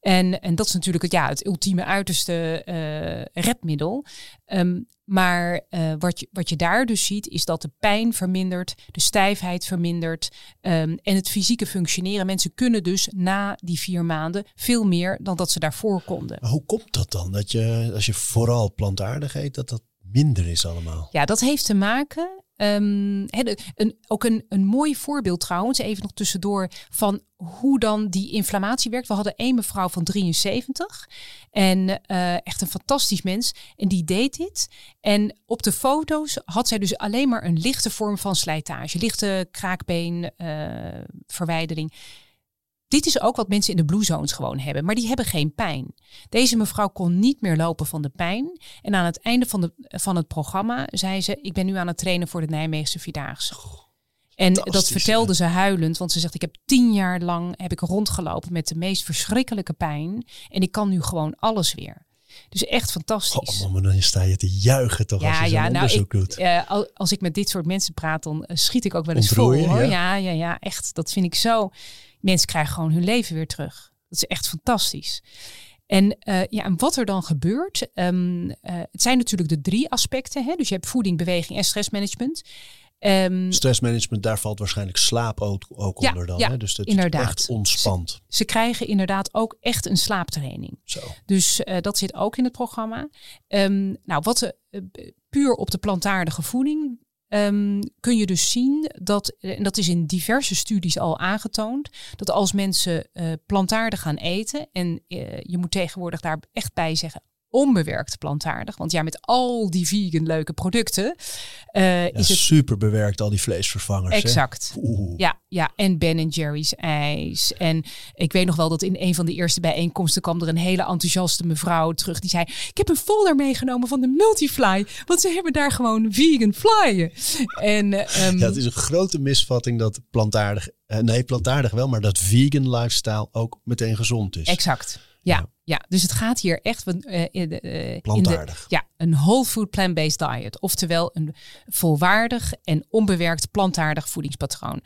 En, en dat is natuurlijk het, ja, het ultieme uiterste uh, redmiddel. Um, maar uh, wat, je, wat je daar dus ziet, is dat de pijn vermindert, de stijfheid vermindert um, en het fysieke functioneren. Mensen kunnen dus na die vier maanden veel meer dan dat ze daarvoor konden. Maar hoe komt dat dan? Dat je, als je vooral plantaardig eet, dat dat minder is allemaal? Ja, dat heeft te maken Um, een, ook een, een mooi voorbeeld trouwens, even nog tussendoor, van hoe dan die inflammatie werkt. We hadden één mevrouw van 73 en uh, echt een fantastisch mens. En die deed dit. En op de foto's had zij dus alleen maar een lichte vorm van slijtage, lichte kraakbeenverwijdering. Uh, dit is ook wat mensen in de blue zones gewoon hebben, maar die hebben geen pijn. Deze mevrouw kon niet meer lopen van de pijn. En aan het einde van, de, van het programma zei ze: Ik ben nu aan het trainen voor de Nijmeegse Vierdaagse. En dat vertelde ze huilend, want ze zegt: Ik heb tien jaar lang heb ik rondgelopen met de meest verschrikkelijke pijn. En ik kan nu gewoon alles weer. Dus echt fantastisch. Oh, maar dan sta je te juichen toch ja, als je ja, nou, onderzoek ik, doet. Uh, als ik met dit soort mensen praat, dan uh, schiet ik ook wel eens vol. Hoor. Ja? ja, ja, ja, echt. Dat vind ik zo mensen krijgen gewoon hun leven weer terug. Dat is echt fantastisch. En, uh, ja, en wat er dan gebeurt, um, uh, het zijn natuurlijk de drie aspecten. Hè? Dus je hebt voeding, beweging en stressmanagement. Um, stressmanagement, daar valt waarschijnlijk slaap ook, ook ja, onder dan. Ja, hè? Dus dat inderdaad. echt ontspant. Ze, ze, krijgen inderdaad ook echt een slaaptraining. Zo. Dus uh, dat zit ook in het programma. Um, nou, wat puur op de plantaardige voeding Um, kun je dus zien dat, en dat is in diverse studies al aangetoond, dat als mensen uh, plantaardig gaan eten, en uh, je moet tegenwoordig daar echt bij zeggen, onbewerkt plantaardig. Want ja, met al die vegan leuke producten uh, ja, is het super bewerkt al die vleesvervangers. Exact. Ja, ja, en Ben Jerry's ijs. En ik weet nog wel dat in een van de eerste bijeenkomsten kwam er een hele enthousiaste mevrouw terug die zei: "Ik heb een folder meegenomen van de Multifly, want ze hebben daar gewoon vegan flyen." En um, ja, het is een grote misvatting dat plantaardig, uh, nee, plantaardig wel, maar dat vegan lifestyle ook meteen gezond is. Exact. Ja, ja, dus het gaat hier echt uh, in de, uh, plantaardig. In de, ja, een whole food plant-based diet. Oftewel een volwaardig en onbewerkt plantaardig voedingspatroon.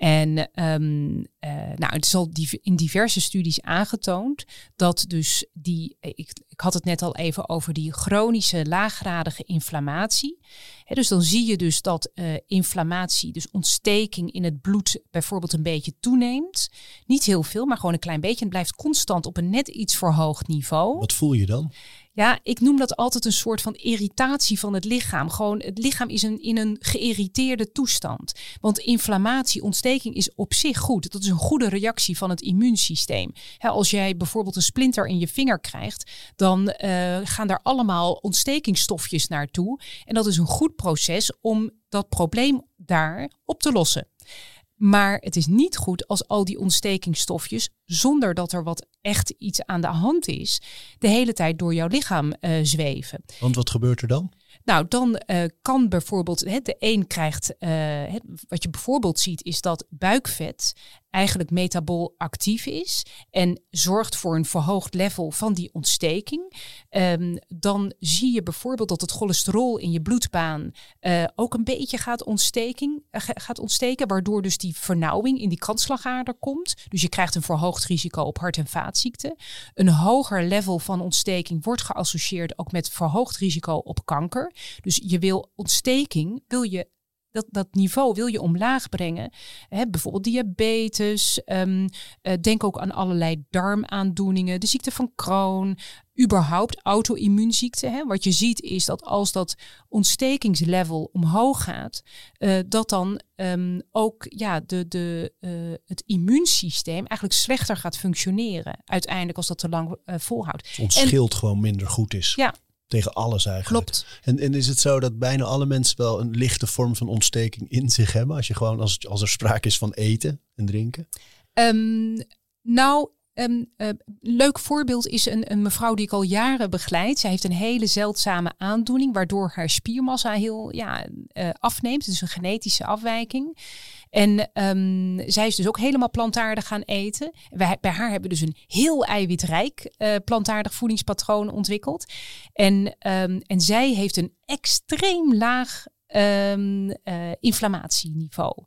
En um, uh, nou, het is al in diverse studies aangetoond dat dus die, ik, ik had het net al even over die chronische laaggradige inflammatie. Dus dan zie je dus dat uh, inflammatie, dus ontsteking in het bloed bijvoorbeeld een beetje toeneemt. Niet heel veel, maar gewoon een klein beetje. En het blijft constant op een net iets verhoogd niveau. Wat voel je dan? Ja, ik noem dat altijd een soort van irritatie van het lichaam. Gewoon, het lichaam is in een geïrriteerde toestand. Want inflammatie, ontsteking is op zich goed. Dat is een goede reactie van het immuunsysteem. als jij bijvoorbeeld een splinter in je vinger krijgt, dan uh, gaan daar allemaal ontstekingsstofjes naartoe. En dat is een goed proces om dat probleem daar op te lossen. Maar het is niet goed als al die ontstekingsstofjes, zonder dat er wat echt iets aan de hand is, de hele tijd door jouw lichaam uh, zweven. Want wat gebeurt er dan? Nou, dan uh, kan bijvoorbeeld, de een krijgt, uh, wat je bijvoorbeeld ziet, is dat buikvet eigenlijk metabool actief is en zorgt voor een verhoogd level van die ontsteking. Um, dan zie je bijvoorbeeld dat het cholesterol in je bloedbaan uh, ook een beetje gaat, ontsteking, gaat ontsteken, waardoor dus die vernauwing in die kantslagader komt. Dus je krijgt een verhoogd risico op hart- en vaatziekten. Een hoger level van ontsteking wordt geassocieerd ook met verhoogd risico op kanker. Dus je wil ontsteking, wil je dat, dat niveau wil je omlaag brengen. Hè, bijvoorbeeld diabetes. Um, denk ook aan allerlei darmaandoeningen. De ziekte van Crohn. Überhaupt auto-immuunziekten. Wat je ziet is dat als dat ontstekingslevel omhoog gaat, uh, dat dan um, ook ja, de, de, uh, het immuunsysteem eigenlijk slechter gaat functioneren. Uiteindelijk als dat te lang volhoudt. Het ons schild gewoon minder goed is. Ja, tegen alles eigenlijk. Klopt. En, en is het zo dat bijna alle mensen wel een lichte vorm van ontsteking in zich hebben? Als, je gewoon, als, als er sprake is van eten en drinken? Um, nou, een uh, leuk voorbeeld is een, een, mevrouw die ik al jaren begeleid. Zij heeft een hele zeldzame aandoening, waardoor haar spiermassa heel ja, uh, afneemt. Het is een genetische afwijking. En um, zij is dus ook helemaal plantaardig gaan eten. Wij, bij haar hebben we dus een heel eiwitrijk uh, plantaardig voedingspatroon ontwikkeld. En, um, en zij heeft een extreem laag um, uh, inflammatieniveau.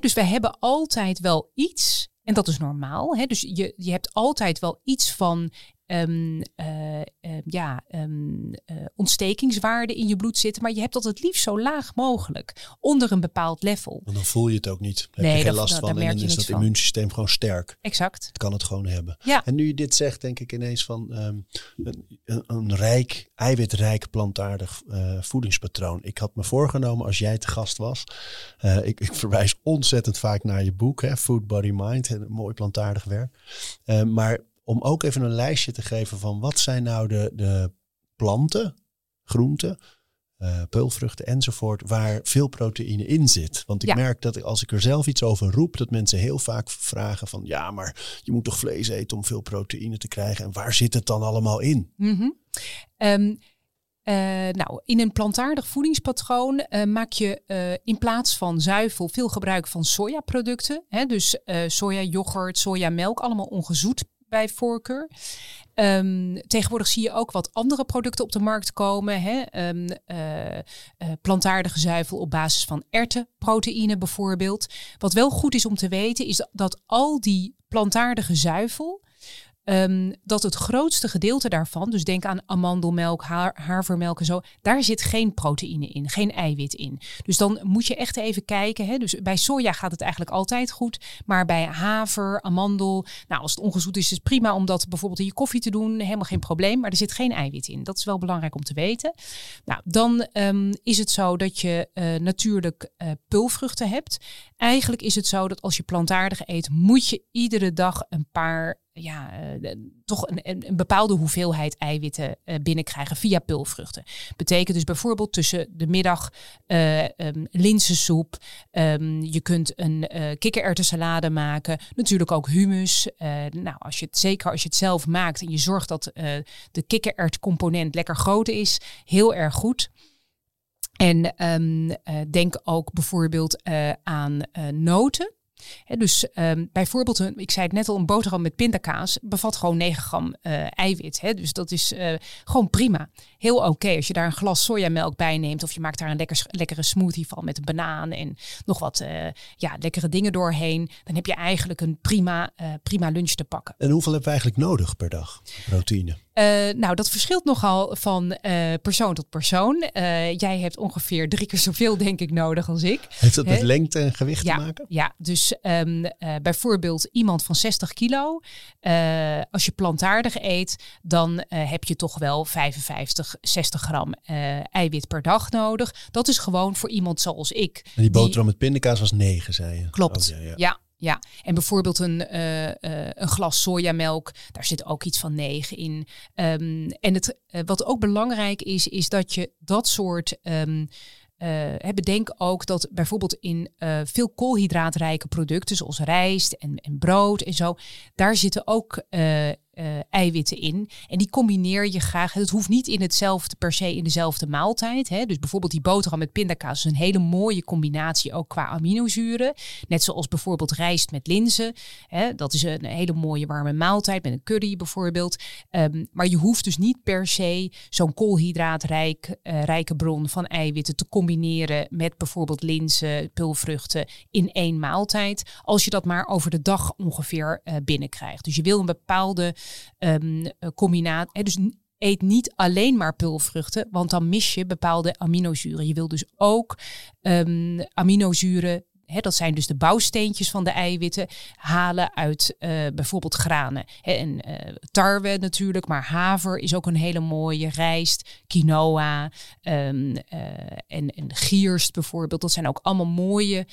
Dus wij hebben altijd wel iets en dat is normaal. Dus je, je hebt altijd wel iets van um, uh, uh, ja, um, uh, ontstekingswaarde in je bloed zitten. Maar je hebt dat het liefst zo laag mogelijk. Onder een bepaald level. En dan voel je het ook niet. Heb nee, je geen last van. en dan is dat van. immuunsysteem gewoon sterk. Exact. Het kan het gewoon hebben. Ja. En nu je dit zegt, denk ik ineens van um, een, een, rijk, eiwitrijk plantaardig voedingspatroon. Ik had me voorgenomen als jij te gast was. ik, ik verwijs ontzettend vaak naar je boek, hè, Food, Body, Mind. Een mooi plantaardig werk. maar om ook even een lijstje te geven van wat zijn nou de, de planten, groenten, uh, peulvruchten enzovoort, waar veel proteïne in zit. Want ik merk dat als ik er zelf iets over roep, dat mensen heel vaak vragen van ja, maar je moet toch vlees eten om veel proteïne te krijgen. En waar zit het dan allemaal in? Mm -hmm. um, uh, nou, in een plantaardig voedingspatroon uh, maak je uh, in plaats van zuivel veel gebruik van sojaproducten. Hè, dus soja, yoghurt, sojamelk, allemaal ongezoet bij voorkeur. Um, tegenwoordig zie je ook wat andere producten op de markt komen. Hè? Um, uh, uh, plantaardige zuivel op basis van erwtenproteïne bijvoorbeeld. Wat wel goed is om te weten is dat al die plantaardige zuivel Um, dat het grootste gedeelte daarvan, dus denk aan amandelmelk, havermelk en zo, daar zit geen proteïne in, geen eiwit in. Dus dan moet je echt even kijken. Hè? Dus bij soja gaat het eigenlijk altijd goed, maar bij haver, amandel, nou als het ongezoet is, is het prima om dat bijvoorbeeld in je koffie te doen, helemaal geen probleem, maar er zit geen eiwit in. Dat is wel belangrijk om te weten. Nou, dan um, is het zo dat je uh, natuurlijk uh, pulvruchten hebt. Eigenlijk is het zo dat als je plantaardig eet, moet je iedere dag een paar ja, uh, toch een, een, bepaalde hoeveelheid eiwitten uh, binnenkrijgen via pulvruchten. Betekent dus bijvoorbeeld tussen de middag uh, um, linzensoep. Um, je kunt een kikkererwtensalade maken. Natuurlijk ook hummus. nou, als je het, zeker als je het zelf maakt en je zorgt dat de kikkererwtcomponent lekker groot is, heel erg goed. En um, denk ook bijvoorbeeld aan noten dus um, bijvoorbeeld, een, ik zei het net al, een boterham met pindakaas bevat gewoon 9 gram uh, eiwit. Hè? Dus dat is uh, gewoon prima. Heel oké als je daar een glas sojamelk bij neemt of je maakt daar een lekker, lekkere smoothie van met een banaan en nog wat uh, ja, lekkere dingen doorheen. Dan heb je eigenlijk een prima, prima lunch te pakken. En hoeveel hebben we eigenlijk nodig per dag proteïne? Uh, nou, dat verschilt nogal van uh, persoon tot persoon. Uh, jij hebt ongeveer drie keer zoveel, denk ik, nodig als ik. Heeft dat met lengte en gewicht ja, te maken? Ja, dus um, bijvoorbeeld iemand van 60 kilo. als je plantaardig eet, dan heb je toch wel 55, 60 gram eiwit per dag nodig. Dat is gewoon voor iemand zoals ik. En die boterham die... met pindakaas was 9, zei je? Klopt, oh, ja, ja. ja. Ja, en bijvoorbeeld een, uh, uh, een glas sojamelk, daar zit ook iets van 9 in. Um, en het, uh, wat ook belangrijk is, is dat je dat soort. Um, bedenk ook dat bijvoorbeeld in veel koolhydraatrijke producten, zoals rijst en, en brood en zo, daar zitten ook uh, eiwitten in. En die combineer je graag. Het hoeft niet in hetzelfde per se in dezelfde maaltijd. Hè. Dus bijvoorbeeld die boterham met pindakaas is een hele mooie combinatie ook qua aminozuren. Net zoals bijvoorbeeld rijst met linzen. Hè. Dat is een hele mooie warme maaltijd met een curry bijvoorbeeld. Um, maar je hoeft dus niet per se zo'n koolhydraatrijke uh, rijke bron van eiwitten te combineren met bijvoorbeeld linzen, pulvruchten in één maaltijd. Als je dat maar over de dag ongeveer uh, binnenkrijgt. Dus je wil een bepaalde um, combinatie. Dus eet niet alleen maar pulvruchten, want dan mis je bepaalde aminozuren. Je wil dus ook um, aminozuren dat zijn dus de bouwsteentjes van de eiwitten, halen uit uh, bijvoorbeeld granen. en uh, tarwe natuurlijk, maar haver is ook een hele mooie. Rijst, quinoa uh, en, en gierst bijvoorbeeld. Dat zijn ook allemaal mooie,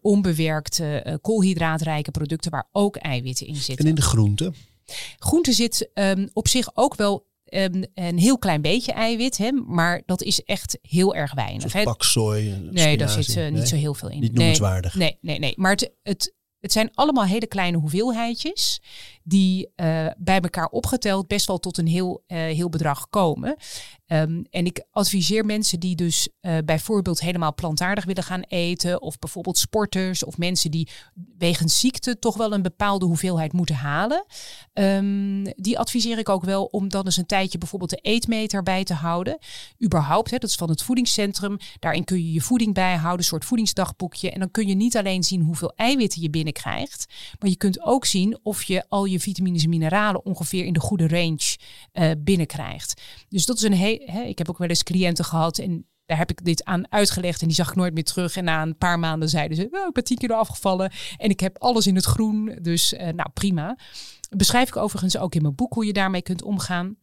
onbewerkte, koolhydraatrijke producten waar ook eiwitten in zitten. En in de groenten? Groente zit um, op zich ook wel um, een heel klein beetje eiwit, hè, maar dat is echt heel erg weinig. Zoals paksoi, Nee, daar zit uh, nee? niet zo heel veel in. Niet noemenswaardig. Nee, nee, nee. nee. Maar het, het, het zijn allemaal hele kleine hoeveelheidjes die uh, bij elkaar opgeteld best wel tot een heel, uh, heel bedrag komen. Um, en ik adviseer mensen die dus uh, bijvoorbeeld helemaal plantaardig willen gaan eten, of bijvoorbeeld sporters of mensen die wegens ziekte toch wel een bepaalde hoeveelheid moeten halen. Um, die adviseer ik ook wel om dan eens een tijdje bijvoorbeeld de eetmeter bij te houden. Überhaupt, hè, dat is van het voedingscentrum. Daarin kun je je voeding bijhouden, een soort voedingsdagboekje. En dan kun je niet alleen zien hoeveel eiwitten je binnenkrijgt, maar je kunt ook zien of je al je vitamines en mineralen ongeveer in de goede range uh, binnenkrijgt. Dus dat is een heel. Ik heb ook wel eens cliënten gehad en daar heb ik dit aan uitgelegd en die zag ik nooit meer terug. En na een paar maanden zeiden ze, oh, ik ben tien kilo afgevallen en ik heb alles in het groen. Dus uh, nou prima. Beschrijf ik overigens ook in mijn boek hoe je daarmee kunt omgaan.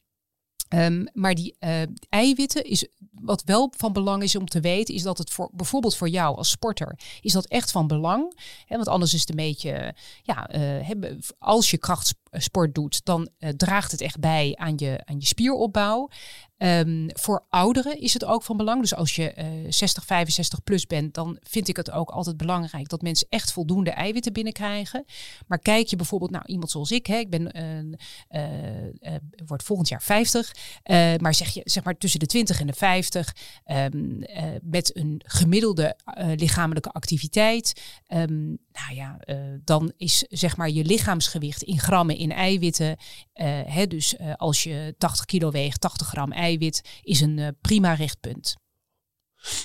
Um, maar die uh, eiwitten is wat wel van belang is om te weten, is dat het voor bijvoorbeeld voor jou als sporter is dat echt van belang. Hè, want anders is het een beetje, ja, uh, als je krachtsport doet, dan uh, draagt het echt bij aan je, aan je spieropbouw. Um, voor ouderen is het ook van belang. Dus als je uh, 60, 65 plus bent, dan vind ik het ook altijd belangrijk dat mensen echt voldoende eiwitten binnenkrijgen. Maar kijk je bijvoorbeeld naar iemand zoals ik, hè, ik ben, uh, word volgend jaar 50, maar zeg je zeg maar tussen de 20 en de 50, um, met een gemiddelde lichamelijke activiteit, um, nou ja, dan is zeg maar je lichaamsgewicht in grammen in eiwitten. Hè, dus als je 80 kilo weegt, 80 gram eiwitten eiwit is een uh, prima richtpunt.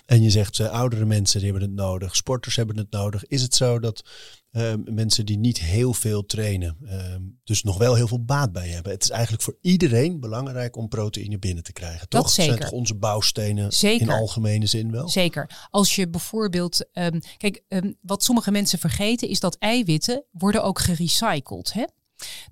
En je zegt, uh, oudere mensen die hebben het nodig, sporters hebben het nodig. Is het zo dat uh, mensen die niet heel veel trainen, ehm, dus nog wel heel veel baat bij hebben? Het is eigenlijk voor iedereen belangrijk om proteïne binnen te krijgen, toch? Dat zeker. zijn toch onze bouwstenen zeker. in algemene zin wel? Zeker. Als je bijvoorbeeld, um, kijk, um, wat sommige mensen vergeten is dat eiwitten worden ook gerecycled. Hè?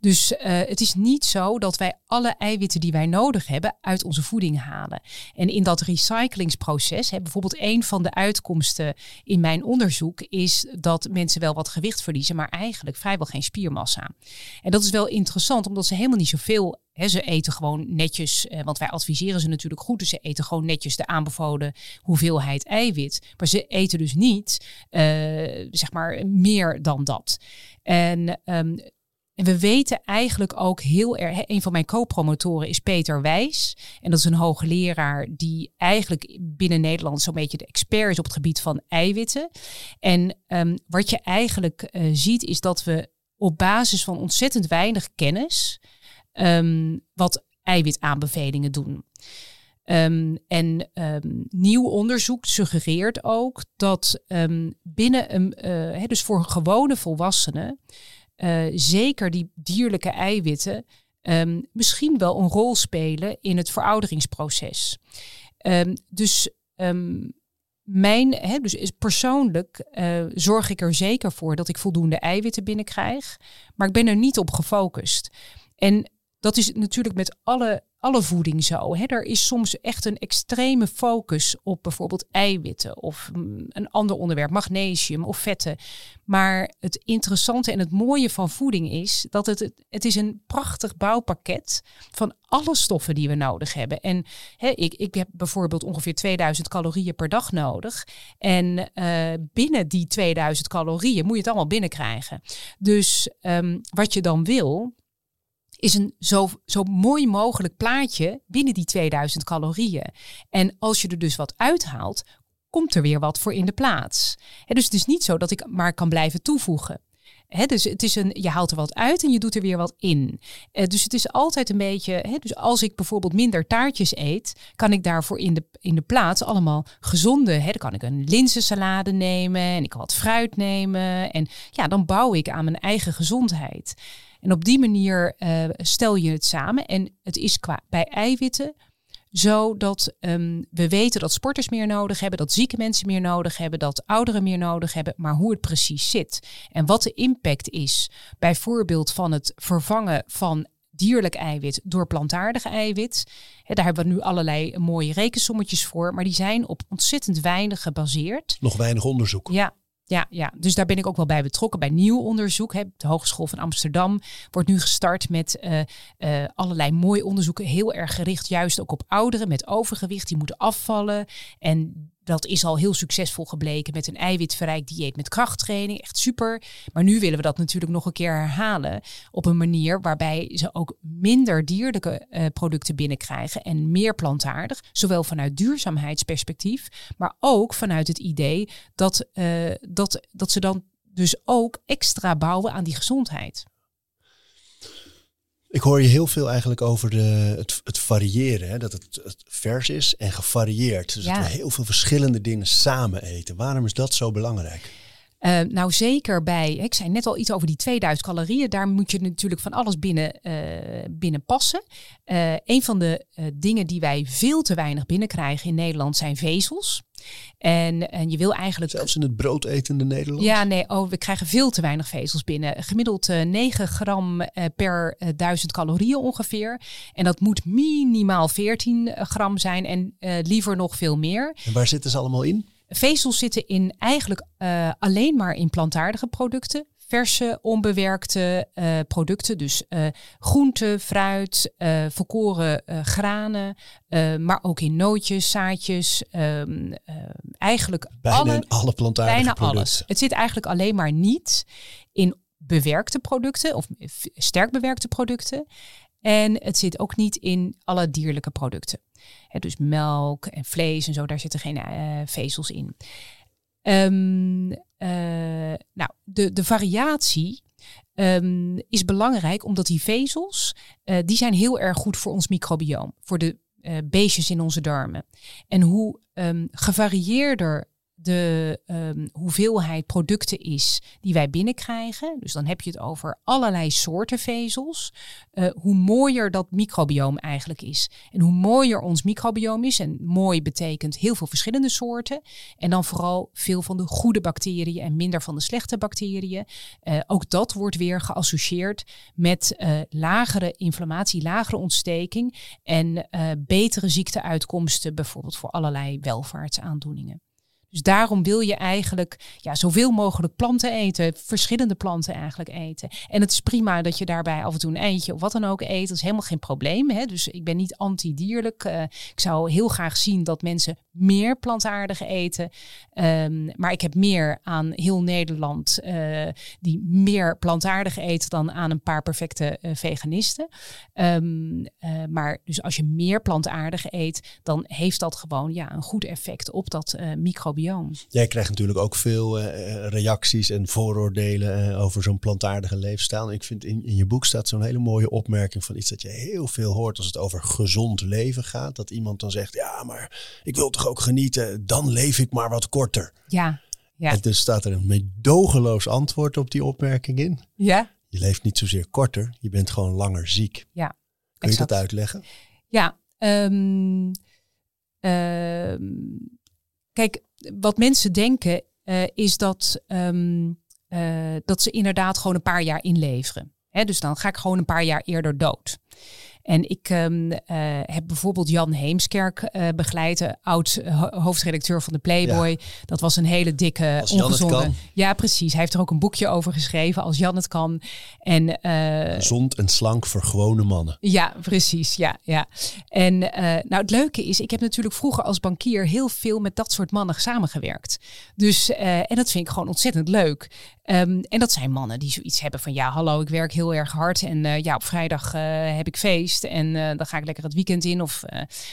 Dus uh, het is niet zo dat wij alle eiwitten die wij nodig hebben uit onze voeding halen. En in dat recyclingsproces, hè, bijvoorbeeld een van de uitkomsten in mijn onderzoek is dat mensen wel wat gewicht verliezen, maar eigenlijk vrijwel geen spiermassa. En dat is wel interessant, omdat ze helemaal niet zoveel He, ze eten gewoon netjes, eh, want wij adviseren ze natuurlijk goed. Dus ze eten gewoon netjes de aanbevolen hoeveelheid eiwit. Maar ze eten dus niet, uh, zeg maar, meer dan dat. En um, en we weten eigenlijk ook heel erg. Een van mijn co-promotoren is Peter Wijs. En dat is een hoogleraar die eigenlijk binnen Nederland zo'n beetje de expert is op het gebied van eiwitten. En um, wat je eigenlijk uh, ziet, is dat we op basis van ontzettend weinig kennis. Um, wat eiwitaanbevelingen doen. Um, en nieuw onderzoek suggereert ook dat binnen een, he, dus voor gewone volwassenen, uh, zeker die dierlijke eiwitten ehm, misschien wel een rol spelen in het verouderingsproces. Ehm, dus ehm, mijn, hè, dus persoonlijk eh, zorg ik er zeker voor dat ik voldoende eiwitten binnenkrijg, maar ik ben er niet op gefocust. En dat is natuurlijk met alle alle voeding zo. Hè. Er is soms echt een extreme focus op bijvoorbeeld eiwitten of mm, een ander onderwerp, magnesium of vetten. Maar het interessante en het mooie van voeding is dat het, het is een prachtig bouwpakket van alle stoffen die we nodig hebben. En hè, ik, ik heb bijvoorbeeld ongeveer 2000 calorieën per dag nodig. En uh, binnen die 2000 calorieën moet je het allemaal binnenkrijgen. Dus um, wat je dan wil, is een zo, zo mooi mogelijk plaatje binnen die 2000 calorieën. En als je er dus wat uithaalt, komt er weer wat voor in de plaats. dus het is niet zo dat ik maar kan blijven toevoegen. dus het is een, je haalt er wat uit en je doet er weer wat in. Uh, dus het is altijd een beetje. dus als ik bijvoorbeeld minder taartjes eet, kan ik daarvoor in de, in de plaats allemaal gezonde. He, dan kan ik een linzensalade nemen en ik wat fruit nemen. En ja, dan bouw ik aan mijn eigen gezondheid. En op die manier uh, stel je het samen. En het is qua bij eiwitten zo dat um, we weten dat sporters meer nodig hebben, dat zieke mensen meer nodig hebben, dat ouderen meer nodig hebben, maar hoe het precies zit en wat de impact is, bijvoorbeeld van het vervangen van dierlijk eiwit door plantaardig eiwit. daar hebben we nu allerlei mooie rekensommetjes voor, maar die zijn op ontzettend weinig gebaseerd. Nog weinig onderzoek. Ja, ja, ja, dus daar ben ik ook wel bij betrokken bij nieuw onderzoek. De Hogeschool van Amsterdam wordt nu gestart met uh, uh, allerlei mooi onderzoeken. Heel erg gericht juist ook op ouderen met overgewicht. Die moeten afvallen. En dat is al heel succesvol gebleken met een eiwitverrijk dieet met krachttraining. Echt super. Maar nu willen we dat natuurlijk nog een keer herhalen. Op een manier waarbij ze ook minder dierlijke uh, producten binnenkrijgen en meer plantaardig. Zowel vanuit duurzaamheidsperspectief, maar ook vanuit het idee dat, uh, dat, dat ze dan dus ook extra bouwen aan die gezondheid. Ik hoor je heel veel eigenlijk over de, het, het variëren. Hè? Dat het, het, vers is en gevarieerd. Dus dat we heel veel verschillende dingen samen eten. Waarom is dat zo belangrijk? Uh, nou, zeker bij, ik zei net al iets over die 2000 calorieën. Daar moet je natuurlijk van alles binnen, uh, binnen passen. Uh, een van de dingen die wij veel te weinig binnenkrijgen in Nederland zijn vezels. En, en je wil eigenlijk. Zelfs in het broodetende Nederland? Ja, nee, oh, we krijgen veel te weinig vezels binnen. Gemiddeld uh, 9 gram per uh, 1000 calorieën ongeveer. En dat moet minimaal 14 gram zijn en liever nog veel meer. En waar zitten ze allemaal in? Vezels zitten in eigenlijk uh, alleen maar in plantaardige producten. Verse, onbewerkte uh, producten. Dus uh, groente, fruit, volkoren granen. maar ook in nootjes, zaadjes. Um, eigenlijk bijna alle, alle plantaardige bijna producten. alles. Het zit eigenlijk alleen maar niet in bewerkte producten of sterk bewerkte producten. En het zit ook niet in alle dierlijke producten. Dus melk en vlees en zo, daar zitten geen uh, vezels in. Um, uh, nou, de, de variatie um, is belangrijk omdat die vezels, uh, die zijn heel erg goed voor ons microbioom, voor de beestjes in onze darmen. En hoe um, gevarieerder de um, hoeveelheid producten is die wij binnenkrijgen, dus dan heb je het over allerlei soorten vezels, uh, hoe mooier dat microbioom eigenlijk is. En hoe mooier ons microbioom is, en mooi betekent heel veel verschillende soorten, en dan vooral veel van de goede bacteriën en minder van de slechte bacteriën. Uh, ook dat wordt weer geassocieerd met uh, lagere inflammatie, lagere ontsteking en betere ziekteuitkomsten, bijvoorbeeld voor allerlei welvaartsaandoeningen. Dus daarom wil je eigenlijk ja, zoveel mogelijk planten eten, verschillende planten eigenlijk eten. En het is prima dat je daarbij af en toe een eentje of wat dan ook eet. Dat is helemaal geen probleem. Hè? Dus ik ben niet anti-dierlijk. Uh, ik zou heel graag zien dat mensen meer plantaardig eten. Um, maar ik heb meer aan heel Nederland uh, die meer plantaardig eten dan aan een paar perfecte uh, veganisten. Um, maar dus als je meer plantaardig eet, dan heeft dat gewoon ja, een goed effect op dat microbiome. Jij krijgt natuurlijk ook veel uh, reacties en vooroordelen uh, over zo'n plantaardige leefstijl. ik vind in, in je boek staat zo'n hele mooie opmerking van iets dat je heel veel hoort als het over gezond leven gaat. Dat iemand dan zegt, ja, maar ik wil toch ook genieten, dan leef ik maar wat korter. Ja. Ja. En dus staat er een meedogenloos antwoord op die opmerking in. Ja. Je leeft niet zozeer korter, je bent gewoon langer ziek. Ja, Kun je exact. dat uitleggen? Ja, ehm, kijk, wat mensen denken eh, is dat, ehm, eh, dat ze inderdaad gewoon een paar jaar inleveren. Dus dan ga ik gewoon een paar jaar eerder dood. En ik ehm, eh, heb bijvoorbeeld Jan Heemskerk eh, begeleid, oud eh, ho- hoofdredacteur van de Playboy. Dat was een hele dikke, Als Jan het kan. Ja, precies. Hij heeft er ook een boekje over geschreven, als Jan het kan. En Gezond en slank voor gewone mannen. ja, precies. Ja, ja. En nou, het leuke is, ik heb natuurlijk vroeger als bankier heel veel met dat soort mannen samengewerkt. Dus, en dat vind ik gewoon ontzettend leuk. Ehm, en dat zijn mannen die zoiets hebben van, ja, hallo, ik werk heel erg hard. En eh, ja, op vrijdag eh, heb ik feest. En eh, dan ga ik lekker het weekend in. Of,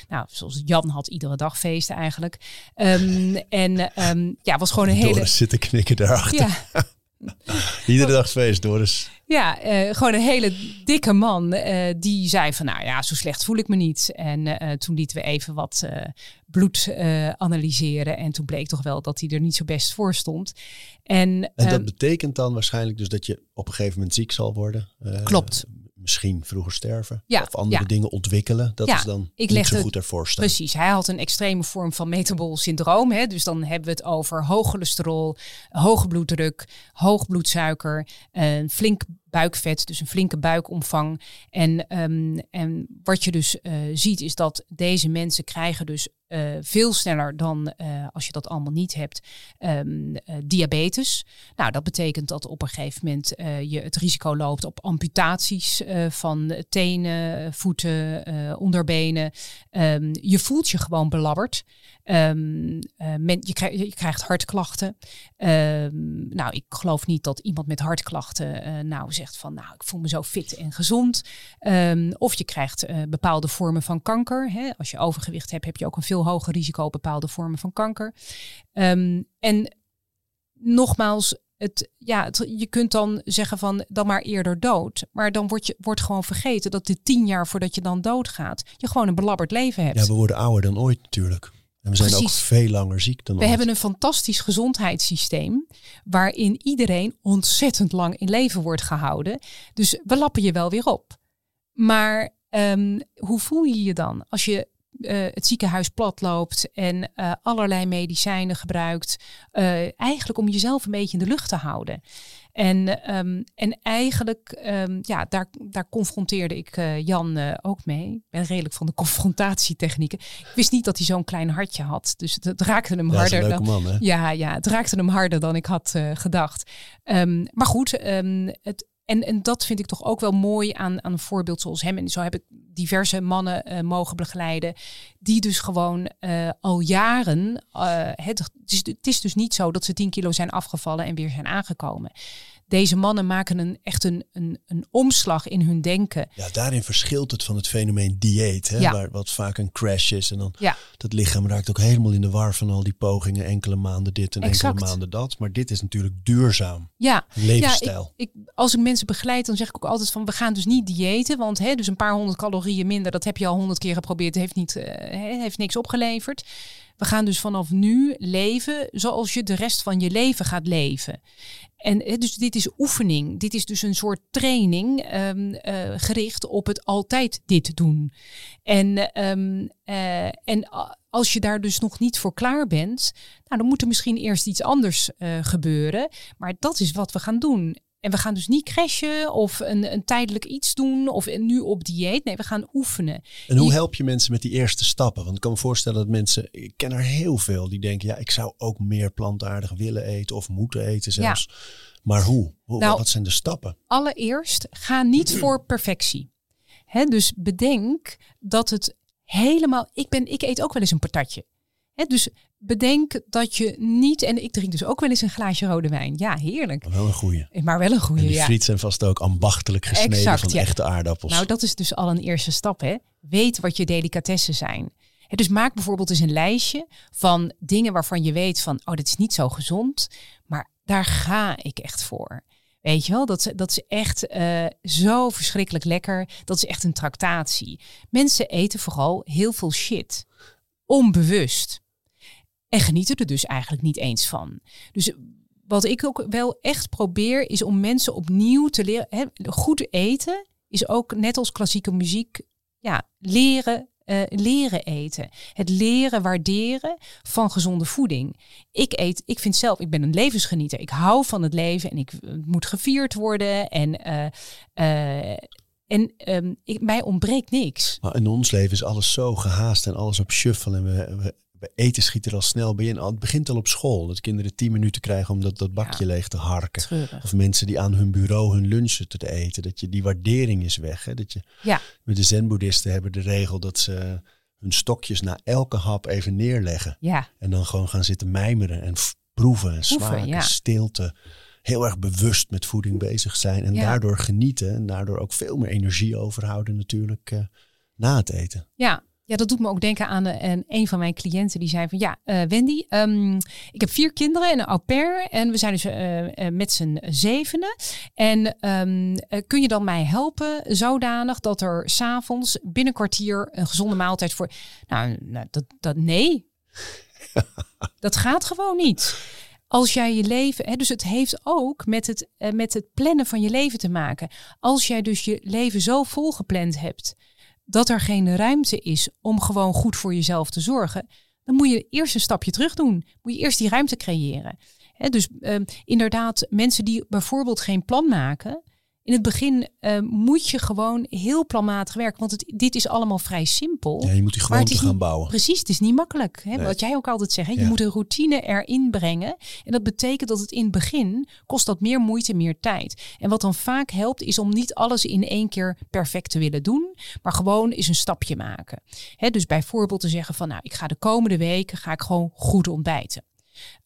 nou, zoals Jan had iedere dag feesten eigenlijk. Ehm, *laughs* en ehm, ja, was gewoon een hele... Doris zit te knikken daarachter. Ja, *laughs* Iedere dag feest, Doris. Ja, gewoon een hele dikke man die zei van, nou ja, zo slecht voel ik me niet. En toen lieten we even wat bloed analyseren en toen bleek toch wel dat hij er niet zo best voor stond. En, En ehm, dat betekent dan waarschijnlijk dus dat je op een gegeven moment ziek zal worden. Eh, Klopt. Misschien vroeger sterven. Ja, of andere ja. dingen ontwikkelen. Dat Ja, is dan ik niet zo het- goed ervoor staan. Precies, hij had een extreme vorm van metabol syndroom. Hè? Dus dan hebben we het over hoog cholesterol, hoge bloeddruk, hoog bloedsuiker, een flink buikvet, dus een flinke buikomvang. En, ehm, en wat je dus eh, ziet is dat deze mensen krijgen dus eh, veel sneller dan eh, als je dat allemaal niet hebt, eh, diabetes. Nou, dat betekent dat op een gegeven moment je het risico loopt op amputaties van tenen, voeten, onderbenen. Ehm, je voelt je gewoon belabberd. Ehm, eh, men, je, krijgt, je krijgt hartklachten. Ehm, nou, ik geloof niet dat iemand met hartklachten eh, nou zegt van, nou, ik voel me zo fit en gezond. Ehm, of je krijgt eh, bepaalde vormen van kanker. Hè. Als je overgewicht hebt, heb je ook een veel hoger risico op bepaalde vormen van kanker. En nogmaals, het, ja, je kunt dan zeggen van dan maar eerder dood. Maar dan wordt, je, wordt gewoon vergeten dat de tien jaar voordat je dan doodgaat, je gewoon een belabberd leven hebt. Ja, we worden ouder dan ooit natuurlijk. En we zijn ook veel langer ziek dan We ooit. hebben een fantastisch gezondheidssysteem waarin iedereen ontzettend lang in leven wordt gehouden. Dus we lappen je wel weer op. Maar ehm, hoe voel je je dan als je eh, het ziekenhuis plat loopt en eh, allerlei medicijnen gebruikt, eh, eigenlijk om jezelf een beetje in de lucht te houden? En, ehm, en eigenlijk, ehm, ja, daar, daar confronteerde ik eh, Jan eh, ook mee. Ik ben redelijk van de confrontatietechnieken. Ik wist niet dat hij zo'n klein hartje had. Dus het, het raakte hem Ja, harder dan, man, hè? ja, ja, het raakte hem harder dan ik had eh, gedacht. Ehm, maar goed, het, en, en dat vind ik toch ook wel mooi aan, aan een voorbeeld zoals hem. En zo heb ik diverse mannen eh, mogen begeleiden. Die dus gewoon eh, al jaren. eh, het, is, het is dus niet zo dat ze 10 kilo zijn afgevallen en weer zijn aangekomen. Deze mannen maken een, echt een, een, een omslag in hun denken. Ja, daarin verschilt het van het fenomeen dieet. Hè? Ja. Waar, wat vaak een crash is. En dan Ja. dat lichaam raakt ook helemaal in de war van al die pogingen. Enkele maanden dit en Exact. enkele maanden dat. Maar dit is natuurlijk duurzaam. Ja, levensstijl. Ja, ik, ik, als ik mensen begeleid, dan zeg ik ook altijd van we gaan dus niet diëten. Want hè, dus een paar honderd calorieën minder, dat heb je al honderd keer geprobeerd. heeft, niet, eh, heeft niks opgeleverd. We gaan dus vanaf nu leven zoals je de rest van je leven gaat leven. En dus dit is oefening. Dit is dus een soort training ehm, eh, gericht op het altijd dit doen. En, ehm, eh, en als je daar dus nog niet voor klaar bent, nou, dan moet er misschien eerst iets anders eh, gebeuren. Maar dat is wat we gaan doen. En we gaan dus niet crashen of een, een tijdelijk iets doen of nu op dieet. Nee, we gaan oefenen. En hoe help je mensen met die eerste stappen? Want ik kan me voorstellen dat mensen, ik ken er heel veel, die denken, ja, ik zou ook meer plantaardig willen eten of moeten eten zelfs. Maar hoe? hoe Nou, wat zijn de stappen? Allereerst, ga niet *clears throat* voor perfectie. Dus bedenk dat het helemaal. Ik, ben, ik eet ook wel eens een patatje. Dus bedenk dat je niet. En ik drink dus ook wel eens een glaasje rode wijn. Ja, heerlijk. Maar wel een goeie. Maar wel een En goede. die Ja. friet zijn vast ook ambachtelijk gesneden Exact, van ja. echte aardappels. Nou, dat is dus al een eerste stap. Hè? Weet wat je delicatessen zijn. Dus maak bijvoorbeeld eens een lijstje van dingen waarvan je weet van, oh, dit is niet zo gezond, maar daar ga ik echt voor. Weet je wel, dat, dat is echt eh, zo verschrikkelijk lekker. Dat is echt een tractatie. Mensen eten vooral heel veel shit. Onbewust. En genieten er dus eigenlijk niet eens van. Dus wat ik ook wel echt probeer, is om mensen opnieuw te leren. Hè, goed eten is ook net als klassieke muziek, ja, leren. eh, leren eten. Het leren waarderen van gezonde voeding. Ik eet, ik vind zelf, ik ben een levensgenieter. Ik hou van het leven en ik het moet gevierd worden. En, eh, eh, en ehm, mij ontbreekt niks. Maar in ons leven is alles zo gehaast en alles op shuffle. En we, we eten schiet er al snel bij in. Het begint al op school. Dat kinderen tien minuten krijgen om dat, dat bakje leeg te harken. Treurig. Of mensen die aan hun bureau hun lunch zitten te eten. Dat je, die waardering is weg. Hè? Dat je, Ja, met de zen-boeddhisten hebben de regel dat ze hun stokjes na elke hap even neerleggen. ja, En dan gewoon gaan zitten mijmeren en proeven en smaken, ja. stilte. Heel erg bewust met voeding bezig zijn. En daardoor genieten. En daardoor ook veel meer energie overhouden natuurlijk eh, na het eten. Ja. Ja, dat doet me ook denken aan eh, een, een van mijn cliënten die zei van ja, eh, Wendy, ehm, ik heb vier kinderen en een au pair en we zijn dus eh, met z'n zevenen. En ehm, eh, kun je dan mij helpen zodanig dat er s'avonds binnen kwartier een gezonde maaltijd voor... Nou, nou dat, dat nee. *laughs* dat gaat gewoon niet. Als jij je leven, hè, dus het heeft ook met het, eh, met het plannen van je leven te maken. Als jij dus je leven zo volgepland hebt dat er geen ruimte is om gewoon goed voor jezelf te zorgen, dan moet je eerst een stapje terug doen. Moet je eerst die ruimte creëren. Dus ehm, inderdaad, mensen die bijvoorbeeld geen plan maken. In het begin eh, moet je gewoon heel planmatig werken. Want het, dit is allemaal vrij simpel. Ja, je moet die gewoonte is gaan niet- bouwen. Precies, het is niet makkelijk. Hè? Nee. Wat jij ook altijd zegt. Hè? Je Ja. moet een routine erin brengen. En dat betekent dat het in het begin kost dat meer moeite, meer tijd. En wat dan vaak helpt, is om niet alles in één keer perfect te willen doen. Maar gewoon eens een stapje maken. Hè? Dus bijvoorbeeld te zeggen van nou, ik ga de komende weken ga ik gewoon goed ontbijten.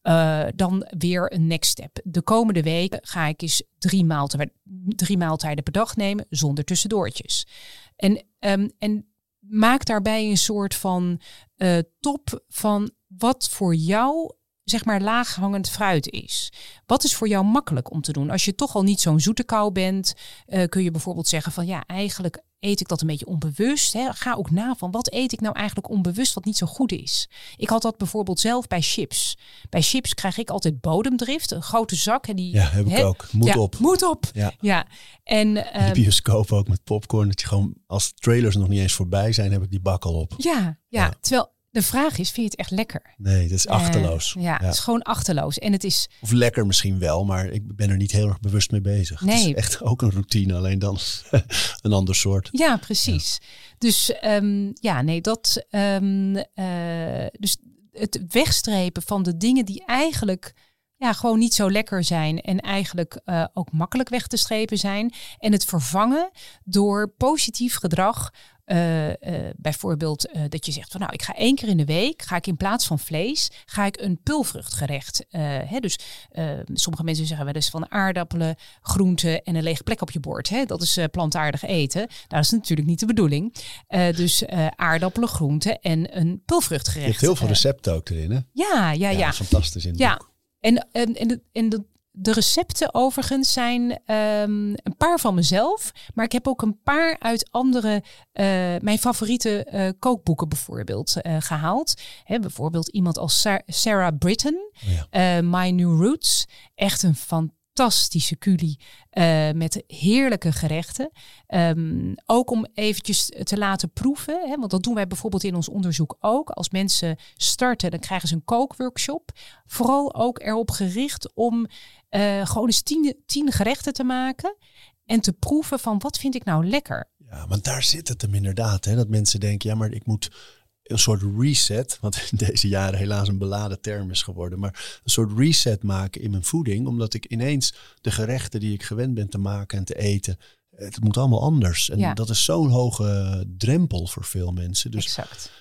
Eh, dan weer een next step. De komende weken ga ik eens drie maaltijden, drie maaltijden per dag nemen zonder tussendoortjes. En, ehm, en maak daarbij een soort van eh, top van wat voor jou zeg maar laaghangend fruit is. Wat is voor jou makkelijk om te doen? Als je toch al niet zo'n zoete kou bent, eh, kun je bijvoorbeeld zeggen van ja, eigenlijk eet ik dat een beetje onbewust. Hè? Ga ook na van wat eet ik nou eigenlijk onbewust wat niet zo goed is. Ik had dat bijvoorbeeld zelf bij chips. Bij chips krijg ik altijd bodemdrift, een grote zak. En die, Ja, heb ik hè? ook. Moet Ja, op. Moet op. Ja. Ja. En In de ehm, bioscoop ook met popcorn. Dat je gewoon, als trailers nog niet eens voorbij zijn, heb ik die bak al op. ja, ja, Ja. terwijl de vraag is, vind je het echt lekker? Nee, dat is achterloos. Eh, ja, het is gewoon achterloos. En het is, Of lekker misschien wel, maar ik ben er niet heel erg bewust mee bezig. Het Nee. is echt *laughs* ook een routine, alleen dan *laughs* een ander soort. ja, precies. Dus ehm, ja, nee, dat. eh, dus het wegstrepen van de dingen die eigenlijk ja, gewoon niet zo lekker zijn en eigenlijk eh, ook makkelijk weg te strepen zijn. En het vervangen door positief gedrag. Eh, eh, bijvoorbeeld eh, dat je zegt van nou, ik ga één keer in de week, ga ik in plaats van vlees, ga ik een pulvruchtgerecht. hè, dus sommige mensen zeggen wel eens van aardappelen, groenten en een lege plek op je bord. Hè? Dat is plantaardig eten. Nou, dat is natuurlijk niet de bedoeling. Dus aardappelen, groenten en een pulvruchtgerecht. Je hebt heel veel recepten ook erin, hè? ja, ja, ja. fantastisch in het Ja, boek. en, en, en, en de, de recepten overigens zijn ehm, een paar van mezelf, maar ik heb ook een paar uit andere, eh, mijn favoriete eh, kookboeken bijvoorbeeld eh, gehaald. Hè, bijvoorbeeld iemand als Sa- Sarah Britton, Oh ja. My New Roots. Echt een fantastische culie eh, met heerlijke gerechten. Ehm, ook om eventjes te laten proeven. Hè, want dat doen wij bijvoorbeeld in ons onderzoek ook. Als mensen starten, dan krijgen ze een kookworkshop. Vooral ook erop gericht om eh, gewoon eens tien, tien gerechten te maken. En te proeven van wat vind ik nou lekker. Ja, want daar zit het hem inderdaad. Hè? Dat mensen denken, ja, maar ik moet een soort reset, wat in deze jaren helaas een beladen term is geworden, maar een soort reset maken in mijn voeding, omdat ik ineens de gerechten die ik gewend ben te maken en te eten, het moet allemaal anders. En Ja. dat is zo'n hoge drempel voor veel mensen. Dus exact.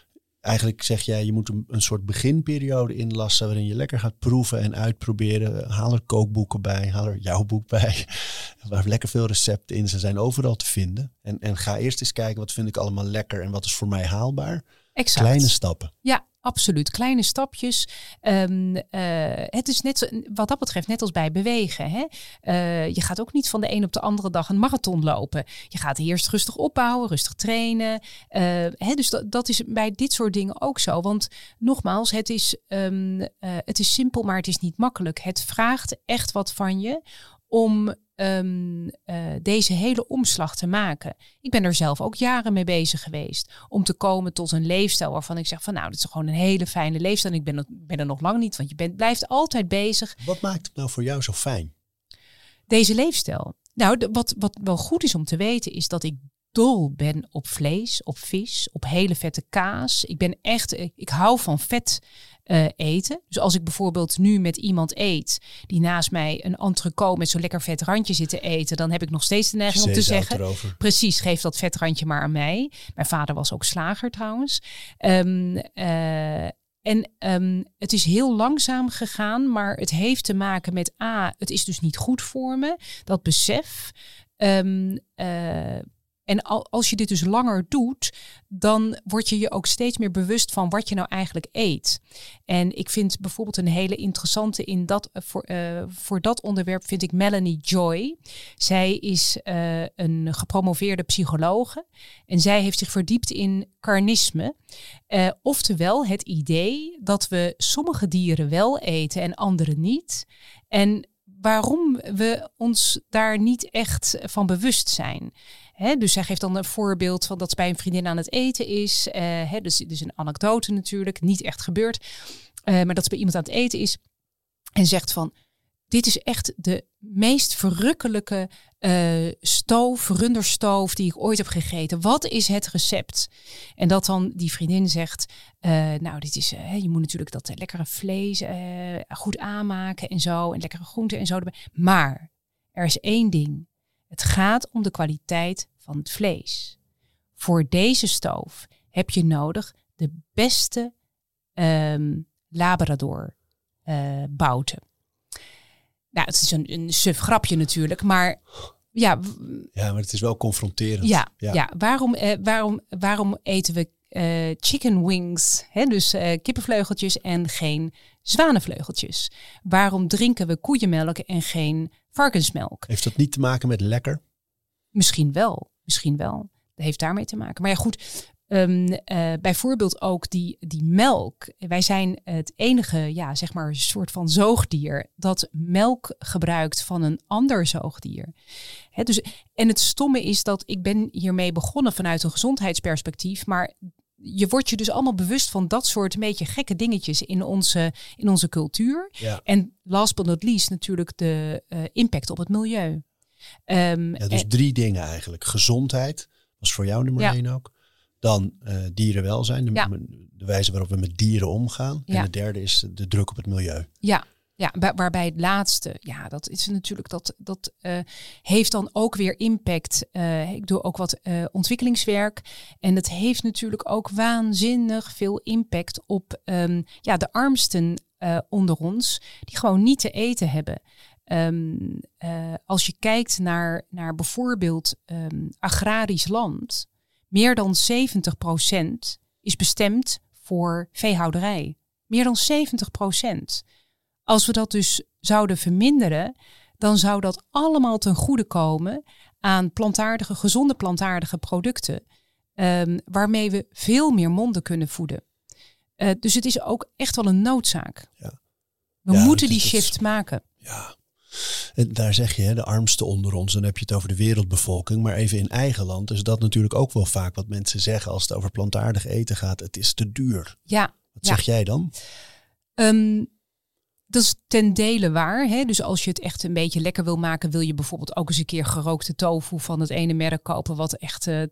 eigenlijk zeg jij, je moet een, een soort beginperiode inlassen waarin je lekker gaat proeven en uitproberen. Haal er kookboeken bij, haal er jouw boek bij, *laughs* waar lekker veel recepten in. Ze zijn overal te vinden. En, en ga eerst eens kijken, wat vind ik allemaal lekker en wat is voor mij haalbaar. Exact. Kleine stappen. Ja, absoluut. Kleine stapjes. Ehm, eh, het is net zo, wat dat betreft net als bij bewegen. Hè? Eh, je gaat ook niet van de een op de andere dag een marathon lopen. Je gaat eerst rustig opbouwen, rustig trainen. Eh, hè? Dus dat, dat is bij dit soort dingen ook zo. Want nogmaals, het is, ehm, het is simpel, maar het is niet makkelijk. Het vraagt echt wat van je om um, deze hele omslag te maken. Ik ben er zelf ook jaren mee bezig geweest om te komen tot een leefstijl waarvan ik zeg van nou, dat is gewoon een hele fijne leefstijl. Ik ben, ben er nog lang niet, want je bent, blijft altijd bezig. Wat maakt het nou voor jou zo fijn? Deze leefstijl. Nou, wat, wat wel goed is om te weten is dat ik dol ben op vlees, op vis, op hele vette kaas. Ik ben echt, ik hou van vet uh, eten. Dus als ik bijvoorbeeld nu met iemand eet die naast mij een entrecote met zo'n lekker vet randje zit te eten, dan heb ik nog steeds de neiging om te zeggen: erover. precies, geef dat vetrandje maar aan mij. Mijn vader was ook slager trouwens. Um, uh, en um, het is heel langzaam gegaan, maar het heeft te maken met A, het is dus niet goed voor me. Dat besef. Um, uh, en als je dit dus langer doet, dan word je je ook steeds meer bewust van wat je nou eigenlijk eet. En ik vind bijvoorbeeld een hele interessante in dat, eh, voor, uh, voor dat onderwerp vind ik Melanie Joy. Zij is uh, een gepromoveerde psychologe en zij heeft zich verdiept in carnisme. Oftewel het idee dat we sommige dieren wel eten en andere niet. En waarom we ons daar niet echt van bewust zijn dus zij geeft dan een voorbeeld van dat ze bij een vriendin aan het eten is. Uh, dus, dus een anekdote natuurlijk, niet echt gebeurd. Uh, maar dat ze bij iemand aan het eten is en zegt van... Dit is echt de meest verrukkelijke uh, stoof, runderstoof die ik ooit heb gegeten. Wat is het recept? En dat dan die vriendin zegt, nou, dit is, je moet natuurlijk dat lekkere vlees goed aanmaken en zo. En lekkere groenten en zo. Maar er is één ding. Het gaat om de kwaliteit van het vlees. Voor deze stoof heb je nodig de beste um, Labrador uh, bouten. Nou, het is een, een suf grapje natuurlijk, maar ja. Ja, maar het is wel confronterend. Ja, ja. Waarom, uh, waarom, waarom eten we uh, chicken wings, hè? dus uh, kippenvleugeltjes en geen zwanenvleugeltjes? Waarom drinken we koeienmelk en geen varkensmelk? Heeft dat niet te maken met lekker? Misschien wel, misschien wel. Dat heeft daarmee te maken. Maar ja, goed. Um, uh, bijvoorbeeld ook die, die melk. Wij zijn het enige, ja, zeg maar, soort van zoogdier dat melk gebruikt van een ander zoogdier. He, dus, en het stomme is dat ik ben hiermee begonnen vanuit een gezondheidsperspectief, maar je wordt je dus allemaal bewust van dat soort een beetje gekke dingetjes in onze, in onze cultuur. Ja. En last but not least natuurlijk de uh, impact op het milieu. Um, ja, dus drie dingen eigenlijk. Gezondheid was voor jou nummer ja. één ook. Dan uh, dierenwelzijn, de, de, wijze waarop we met dieren omgaan. En de derde is de druk op het milieu. Ja, ja, waarbij het laatste, ja, dat is natuurlijk dat dat uh, heeft dan ook weer impact. Uh, ik doe ook wat uh, ontwikkelingswerk en dat heeft natuurlijk ook waanzinnig veel impact op um, ja, de armsten onder ons die gewoon niet te eten hebben. Uh, als je kijkt naar, naar bijvoorbeeld um, agrarisch land, meer dan 70% is bestemd voor veehouderij. Meer dan 70%. Als we dat dus zouden verminderen, dan zou dat allemaal ten goede komen aan plantaardige, gezonde plantaardige producten, um, waarmee we veel meer monden kunnen voeden. Uh, dus het is ook echt wel een noodzaak. Ja. We ja, moeten die shift is, maken. Ja, en daar zeg je, de armste onder ons, dan heb je het over de wereldbevolking. Maar even in eigen land is dat natuurlijk ook wel vaak wat mensen zeggen als het over plantaardig eten gaat. Het is te duur. Ja. Wat zeg jij dan? Um, dat is ten dele waar. Hè? Dus als je het echt een beetje lekker wil maken, wil je bijvoorbeeld ook eens een keer gerookte tofu van het ene merk kopen, wat echt uh,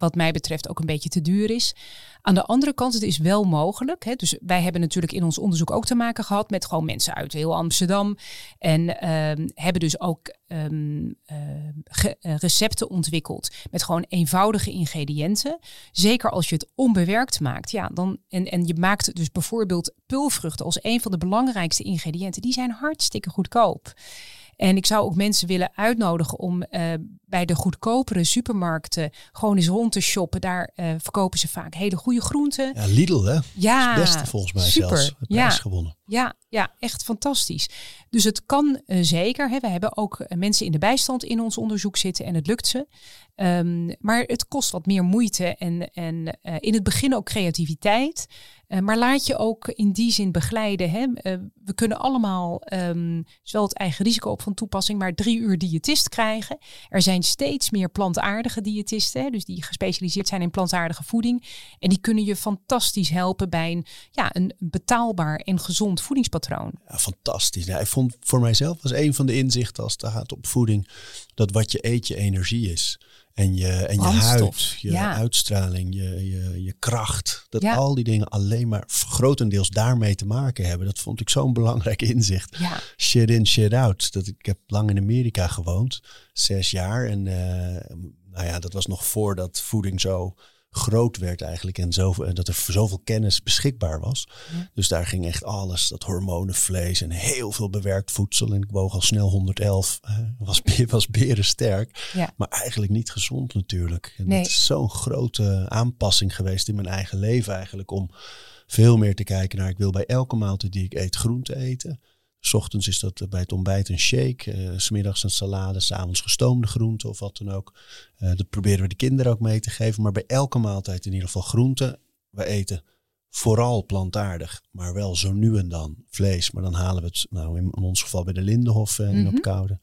wat mij betreft ook een beetje te duur is. Aan de andere kant, het is wel mogelijk. Hè? Dus wij hebben natuurlijk in ons onderzoek ook te maken gehad met gewoon mensen uit heel Amsterdam. En uh, hebben dus ook um, uh, recepten ontwikkeld met gewoon eenvoudige ingrediënten. Zeker als je het onbewerkt maakt. Ja, dan, en, en je maakt dus bijvoorbeeld pulvruchten als een van de belangrijkste ingrediënten. Die zijn hartstikke goedkoop. En ik zou ook mensen willen uitnodigen om uh, bij de goedkopere supermarkten gewoon eens rond te shoppen. Daar uh, verkopen ze vaak hele goede groenten. Ja, Lidl hè? Ja, het beste volgens mij super. zelfs. Prijs gewonnen. Ja, ja, echt fantastisch. Dus het kan uh, zeker. Hè. We hebben ook mensen in de bijstand in ons onderzoek zitten en het lukt ze. Um, maar het kost wat meer moeite en, en uh, in het begin ook creativiteit. Maar laat je ook in die zin begeleiden. Hè. We kunnen allemaal um, zowel het eigen risico op van toepassing, maar drie uur diëtist krijgen. Er zijn steeds meer plantaardige diëtisten, dus die gespecialiseerd zijn in plantaardige voeding. En die kunnen je fantastisch helpen bij een, ja, een betaalbaar en gezond voedingspatroon. Ja, fantastisch. Ja, ik vond voor mijzelf was een van de inzichten als het gaat op voeding dat wat je eet je energie is. En je, en je huid, je ja. uitstraling, je, je, je kracht. Dat Ja. al die dingen alleen maar grotendeels daarmee te maken hebben. Dat vond ik zo'n belangrijk inzicht. Ja, Shit in, shit out. Dat, ik heb lang in Amerika gewoond. Zes jaar. En eh, nou ja, dat was nog voordat voeding zo groot werd eigenlijk. En zoveel, en dat er zoveel kennis beschikbaar was. Ja. Dus daar ging echt alles. Dat hormonen, vlees en heel veel bewerkt voedsel. En ik woog al snel 111. eh, was, *laughs* was berensterk. Ja. Maar eigenlijk niet gezond natuurlijk. En Nee. dat is zo'n grote aanpassing geweest in mijn eigen leven eigenlijk. Om veel meer te kijken naar, ik wil bij elke maaltijd die ik eet groente eten. S ochtends is dat bij het ontbijt een shake, eh, s smiddags een salade, s'avonds gestoomde groenten of wat dan ook. Eh, dat proberen we de kinderen ook mee te geven. Maar bij elke maaltijd in ieder geval groente. We eten vooral plantaardig, maar wel zo nu en dan vlees. Maar dan halen we het, nou in ons geval bij de Lindenhof eh, in Mhm. op Koude.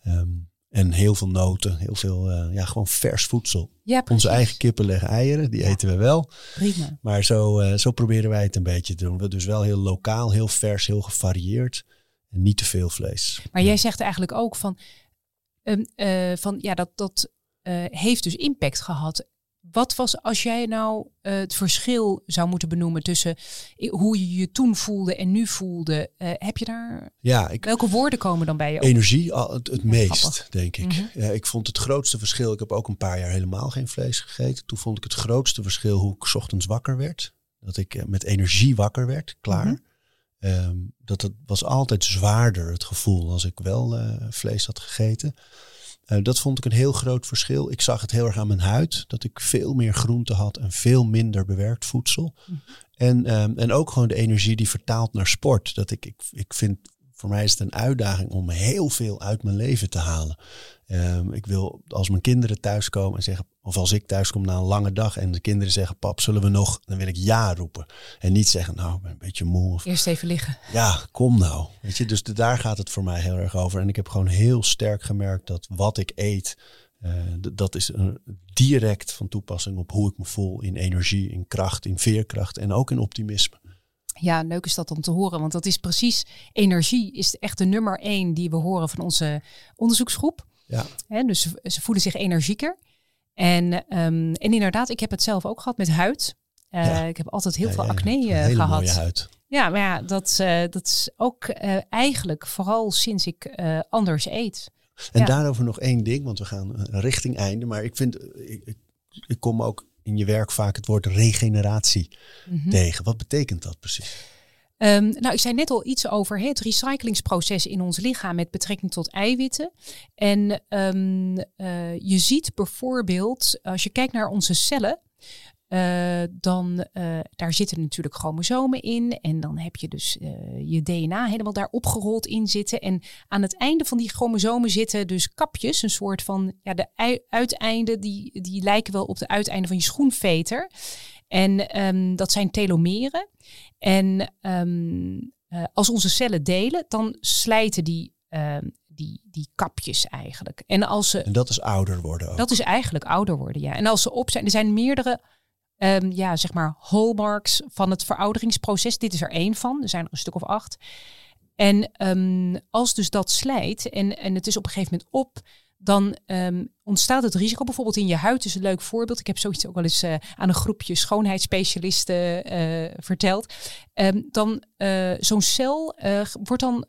Ehm, en heel veel noten, heel veel, eh, ja, gewoon vers voedsel. ja Onze eigen kippen leggen eieren, die Ja. eten we wel. Prima. Maar zo, eh, zo proberen wij het een beetje te doen. We dus wel heel lokaal, heel vers, heel gevarieerd. En niet te veel vlees. Maar jij zegt eigenlijk ook van, ehm, eh, van ja, dat, dat heeft dus impact gehad. Wat was als jij nou eh, het verschil zou moeten benoemen tussen hoe je je toen voelde en nu voelde? Eh, heb je daar, Ja, ik, welke woorden komen dan bij je op? energie al het, het meest, grappig. denk ik. Mhm. Ja, ik vond het grootste verschil. Ik heb ook een paar jaar helemaal geen vlees gegeten. Toen vond ik het grootste verschil hoe ik 's ochtends wakker werd. Dat ik eh, met energie wakker werd, klaar. Mhm. Ehm, dat het was altijd zwaarder, het gevoel, als ik wel vlees had gegeten. Eh, dat vond ik een heel groot verschil. Ik zag het heel erg aan mijn huid. Dat ik veel meer groente had en veel minder bewerkt voedsel. Mhm. En, ehm, en ook gewoon de energie die vertaalt naar sport. Dat ik, ik, ik vind, voor mij is het een uitdaging om heel veel uit mijn leven te halen. Ehm, ik wil, als mijn kinderen thuiskomen en zeggen, of als ik thuiskom na een lange dag en de kinderen zeggen, pap, zullen we nog? Dan wil ik ja roepen. En niet zeggen, nou, ik ben een beetje moe. Of, Eerst even liggen. ja, kom nou. Weet je, dus de- daar gaat het voor mij heel erg over. En ik heb gewoon heel sterk gemerkt dat wat ik eet, eh, dat is een, direct van toepassing op hoe ik me voel in energie, in kracht, in veerkracht en ook in optimisme. Ja, leuk is dat om te horen, want dat is precies energie is echt de nummer één die we horen van onze onderzoeksgroep. Ja, Hè, dus ze, ze voelen zich energieker. En, ehm, en inderdaad, ik heb het zelf ook gehad met huid. Eh, Ja. Ik heb altijd heel Ja, veel ja, ja. acne Een eh, hele gehad. mooie huid. Ja, maar ja, dat, eh, dat is ook eigenlijk vooral sinds ik anders eet. En Ja. daarover nog één ding, want we gaan richting einde. Maar ik vind, ik, ik, ik kom ook in je werk vaak het woord regeneratie Mhm. tegen. Wat betekent dat precies? Ehm, nou, ik zei net al iets over het recyclingsproces in ons lichaam met betrekking tot eiwitten. En ehm, eh, je ziet bijvoorbeeld, als je kijkt naar onze cellen, eh, dan eh, daar zitten natuurlijk chromosomen in. En dan heb je dus eh, je DNA helemaal daar opgerold in zitten. En aan het einde van die chromosomen zitten dus kapjes, een soort van ja, de ui- uiteinden, die, die lijken wel op de uiteinden van je schoenveter. En ehm, dat zijn telomeren. En ehm, eh, als onze cellen delen, dan slijten die, ehm, die, die kapjes eigenlijk. En als ze En dat is ouder worden ook. dat is eigenlijk ouder worden, ja. En als ze op zijn, er zijn meerdere, ehm, ja, zeg maar, hallmarks van het verouderingsproces. Dit is er één van. Er zijn er een stuk of acht. En ehm, als dus dat slijt en, en het is op een gegeven moment op, dan ehm, ontstaat het risico. Bijvoorbeeld in je huid is een leuk voorbeeld. Ik heb zoiets ook wel eens eh, aan een groepje schoonheidsspecialisten eh, verteld. Dan eh, zo'n cel wordt dan,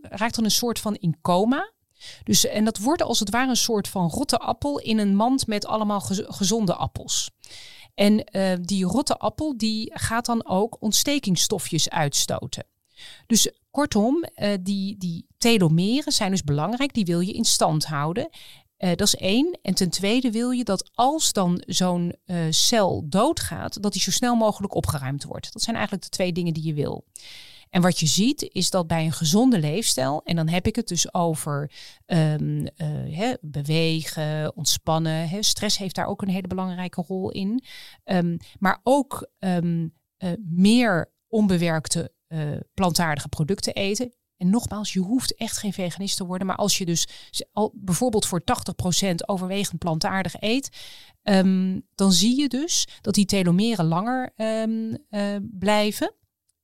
raakt dan een soort van in coma. Dus, en dat wordt als het ware een soort van rotte appel in een mand met allemaal gez- gezonde appels. En eh, die rotte appel die gaat dan ook ontstekingsstofjes uitstoten. Dus kortom, uh, die, die telomeren zijn dus belangrijk. Die wil je in stand houden. Uh, dat is één. En ten tweede wil je dat als dan zo'n cel doodgaat, dat die zo snel mogelijk opgeruimd wordt. Dat zijn eigenlijk de twee dingen die je wil. En wat je ziet is dat bij een gezonde leefstijl, en dan heb ik het dus over um, uh, bewegen, ontspannen. Stress heeft daar ook een hele belangrijke rol in. Um, maar ook um, uh, meer onbewerkte uh, plantaardige producten eten. En nogmaals, je hoeft echt geen veganist te worden. Maar als je dus al bijvoorbeeld voor 80% overwegend plantaardig eet, dan zie je dus dat die telomeren langer blijven.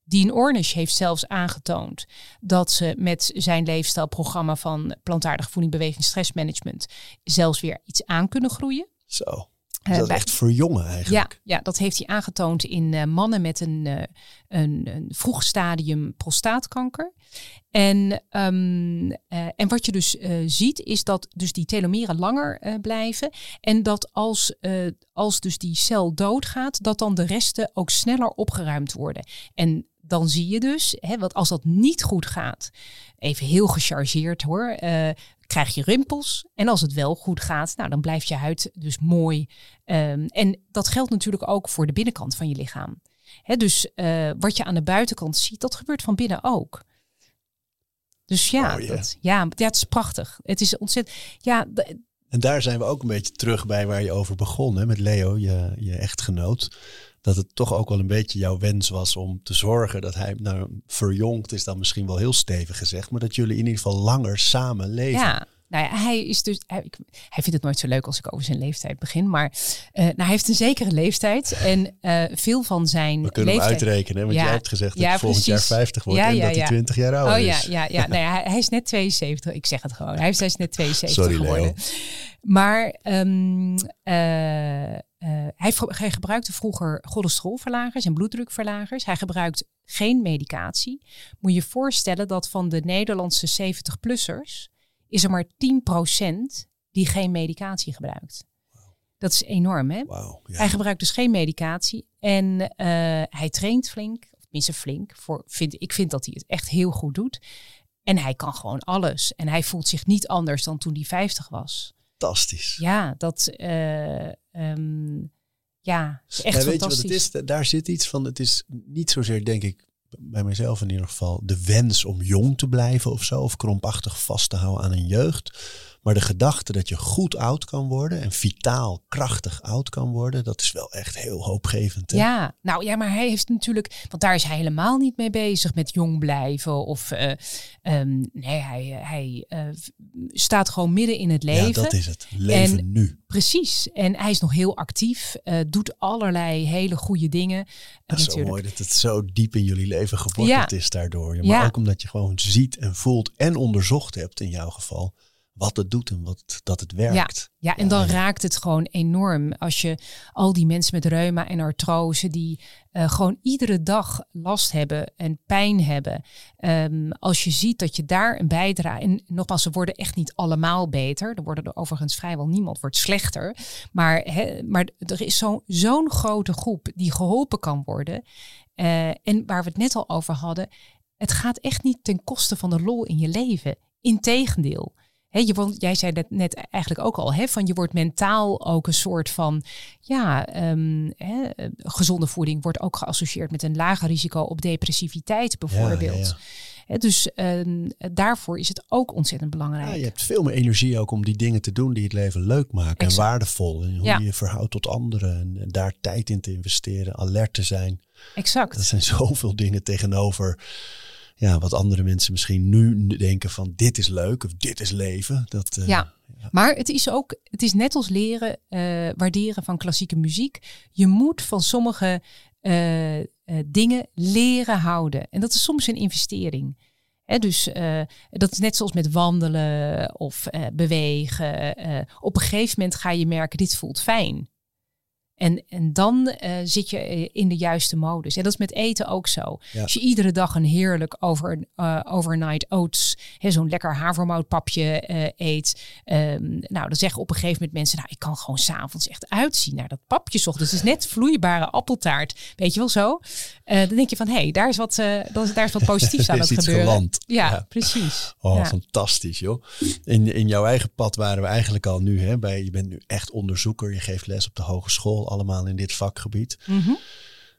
Dean Ornish heeft zelfs aangetoond dat ze met zijn leefstijlprogramma van plantaardige voeding, beweging, stressmanagement zelfs weer iets aan kunnen groeien. Zo. Dus dat is echt verjongen eigenlijk. Ja, ja, dat heeft hij aangetoond in uh, mannen met een, uh, een, een, vroeg stadium prostaatkanker. En, um, uh, en wat je dus ziet is dat dus die telomeren langer blijven. En dat als, als dus die cel doodgaat, dat dan de resten ook sneller opgeruimd worden. En dan zie je dus, hè, want als dat niet goed gaat, even heel gechargeerd hoor, uh, krijg je rimpels. En als het wel goed gaat, nou, dan blijft je huid dus mooi. Um, en dat geldt natuurlijk ook voor de binnenkant van je lichaam. Hè, dus uh, wat je aan de buitenkant ziet, dat gebeurt van binnen ook. Dus ja, oh, yeah. dat, ja, ja, het is prachtig. Het is ontzettend. Ja, en daar zijn we ook een beetje terug bij waar je over begon, hè, met Leo, je, je echtgenoot dat het toch ook wel een beetje jouw wens was om te zorgen dat hij nou, verjongd is dan misschien wel heel stevig gezegd, maar dat jullie in ieder geval langer samen leven. Ja. Nou ja, hij is dus. Hij, hij, vindt het nooit zo leuk als ik over zijn leeftijd begin. Maar uh, nou, hij heeft een zekere leeftijd. En uh, veel van zijn. We kunnen leeftijd, hem uitrekenen, want ja, jij hebt gezegd dat ja, hij volgend precies. jaar 50 wordt Ja, en ja, dat hij ja. 20 jaar ouder Oh ja, is. ja, ja. nou ja hij, hij is net 72. Ik zeg het gewoon. Hij is, hij is net 72 Sorry, geworden. Leo. Maar um, uh, hij, hij, gebruikte vroeger cholesterolverlagers en bloeddrukverlagers. Hij gebruikt geen medicatie. Moet je je voorstellen dat van de Nederlandse 70-plussers is er maar 10% die geen medicatie gebruikt. Dat is enorm, hè? Wow, ja. Hij gebruikt dus geen medicatie en uh, hij traint flink, of tenminste flink. Voor, vind, ik vind dat hij het echt heel goed doet. En hij kan gewoon alles. En hij voelt zich niet anders dan toen hij 50 was. Fantastisch. Ja, dat. Uh, um, ja, is echt ja, fantastisch. weet je wat het is? Daar zit iets van. Het is niet zozeer, denk ik, bij mezelf in ieder geval, de wens om jong te blijven of zo. Of krompachtig vast te houden aan een jeugd. Maar de gedachte dat je goed oud kan worden en vitaal, krachtig oud kan worden, dat is wel echt heel hoopgevend. Hè? Ja, nou ja, maar hij heeft natuurlijk, want daar is hij helemaal niet mee bezig met jong blijven. Of uh, um, nee, hij, hij uh, staat gewoon midden in het leven. Ja, dat is het. Leven en, nu. Precies. En hij is nog heel actief, uh, doet allerlei hele goede dingen. Dat is zo mooi dat het zo diep in jullie leven geworteld Ja. is daardoor. Maar Ja. ook omdat je gewoon ziet en voelt en onderzocht hebt in jouw geval wat het doet en wat, dat het werkt. Ja, en dan raakt het gewoon enorm als je al die mensen met reuma en artrose die uh, gewoon iedere dag last hebben en pijn hebben. Um, als je ziet dat je daar een bijdrage en nogmaals, ze worden echt niet allemaal beter. Er worden er overigens vrijwel niemand wordt slechter. Maar, he, maar er is zo'n zo'n grote groep die geholpen kan worden. Uh, en waar we het net al over hadden, het gaat echt niet ten koste van de lol in je leven. Integendeel. He, je, jij zei dat net eigenlijk ook al, van je wordt mentaal ook een soort van, ja, um, he, gezonde voeding wordt ook geassocieerd met een lager risico op depressiviteit bijvoorbeeld. Ja, ja, ja. Dus um, daarvoor is het ook ontzettend belangrijk. Ja, je hebt veel meer energie ook om die dingen te doen die het leven leuk maken exact. en waardevol. En hoe je je verhoudt tot anderen en, en daar tijd in te investeren, alert te zijn. Exact. Dat zijn *laughs* zoveel dingen tegenover ja, wat andere mensen misschien nu denken van dit is leuk of dit is leven. Dat, uh, ja. ja. maar het is ook, het is net als leren, uh, waarderen van klassieke muziek. Je moet van sommige uh, dingen leren houden. En dat is soms een investering. He, dus dat is net zoals met wandelen of bewegen. op een gegeven moment ga je merken, dit voelt fijn. En, en dan uh, zit je in de juiste modus. En dat is met eten ook zo. Ja. Als je iedere dag een heerlijk over, uh, overnight oats, zo'n lekker havermoutpapje uh, eet. Um, nou, dan zeggen op een gegeven moment mensen, nou, ik kan gewoon s'avonds echt uitzien naar dat papje ochtends. Het is net vloeibare appeltaart. Weet je wel zo? dan denk je van, hé, hey, daar, is wat, daar is wat positiefs aan *laughs* het gebeuren. Geland. Ja, ja, precies. Oh, ja. fantastisch joh. In, in jouw eigen pad waren we eigenlijk al nu. Hè, bij, je bent nu echt onderzoeker. Je geeft les op de hogeschool. Allemaal in dit vakgebied. Mm -hmm.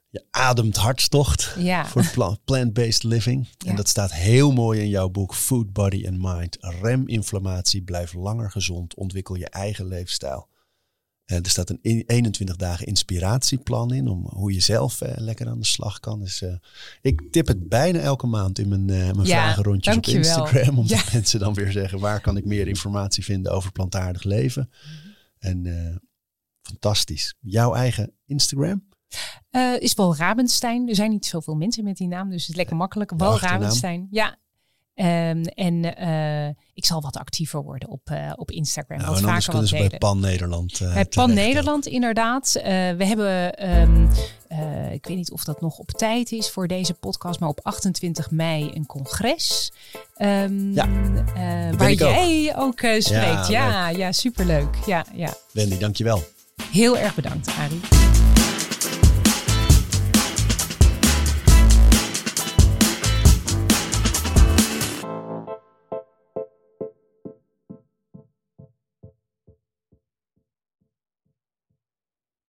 Je ademt hartstocht ja. voor plant-based living. Ja. En dat staat heel mooi in jouw boek Food, Body and Mind. Rem inflammatie, blijf langer gezond, ontwikkel je eigen leefstijl. En er staat een 21 dagen inspiratieplan in om hoe je zelf uh, lekker aan de slag kan. Dus uh, ik tip het bijna elke maand in mijn, mijn ja, vragenrondjes op. Instagram. Omdat Ja. *laughs* mensen dan weer zeggen waar kan ik meer informatie vinden over plantaardig leven. En uh, fantastisch. Jouw eigen Instagram? Uh, is wel Rabenstein. Er zijn niet zoveel mensen met die naam, dus het is lekker makkelijk. Achternaam? Rabenstein. Ja. Um, en uh, ik zal wat actiever worden op, uh, op Instagram. Nou, wat en vaker wat ze bij delen. Pan Nederland. Uh, Bij Pan Nederland, inderdaad. We hebben, um, uh, ik weet niet of dat nog op tijd is voor deze podcast, maar op 28 mei een congres. Um, Ja, waar ook. jij ook, spreekt. Ja, Ja, ja, ja, superleuk. Ja, ja. Wendy, dankjewel. Heel erg bedankt, Arie.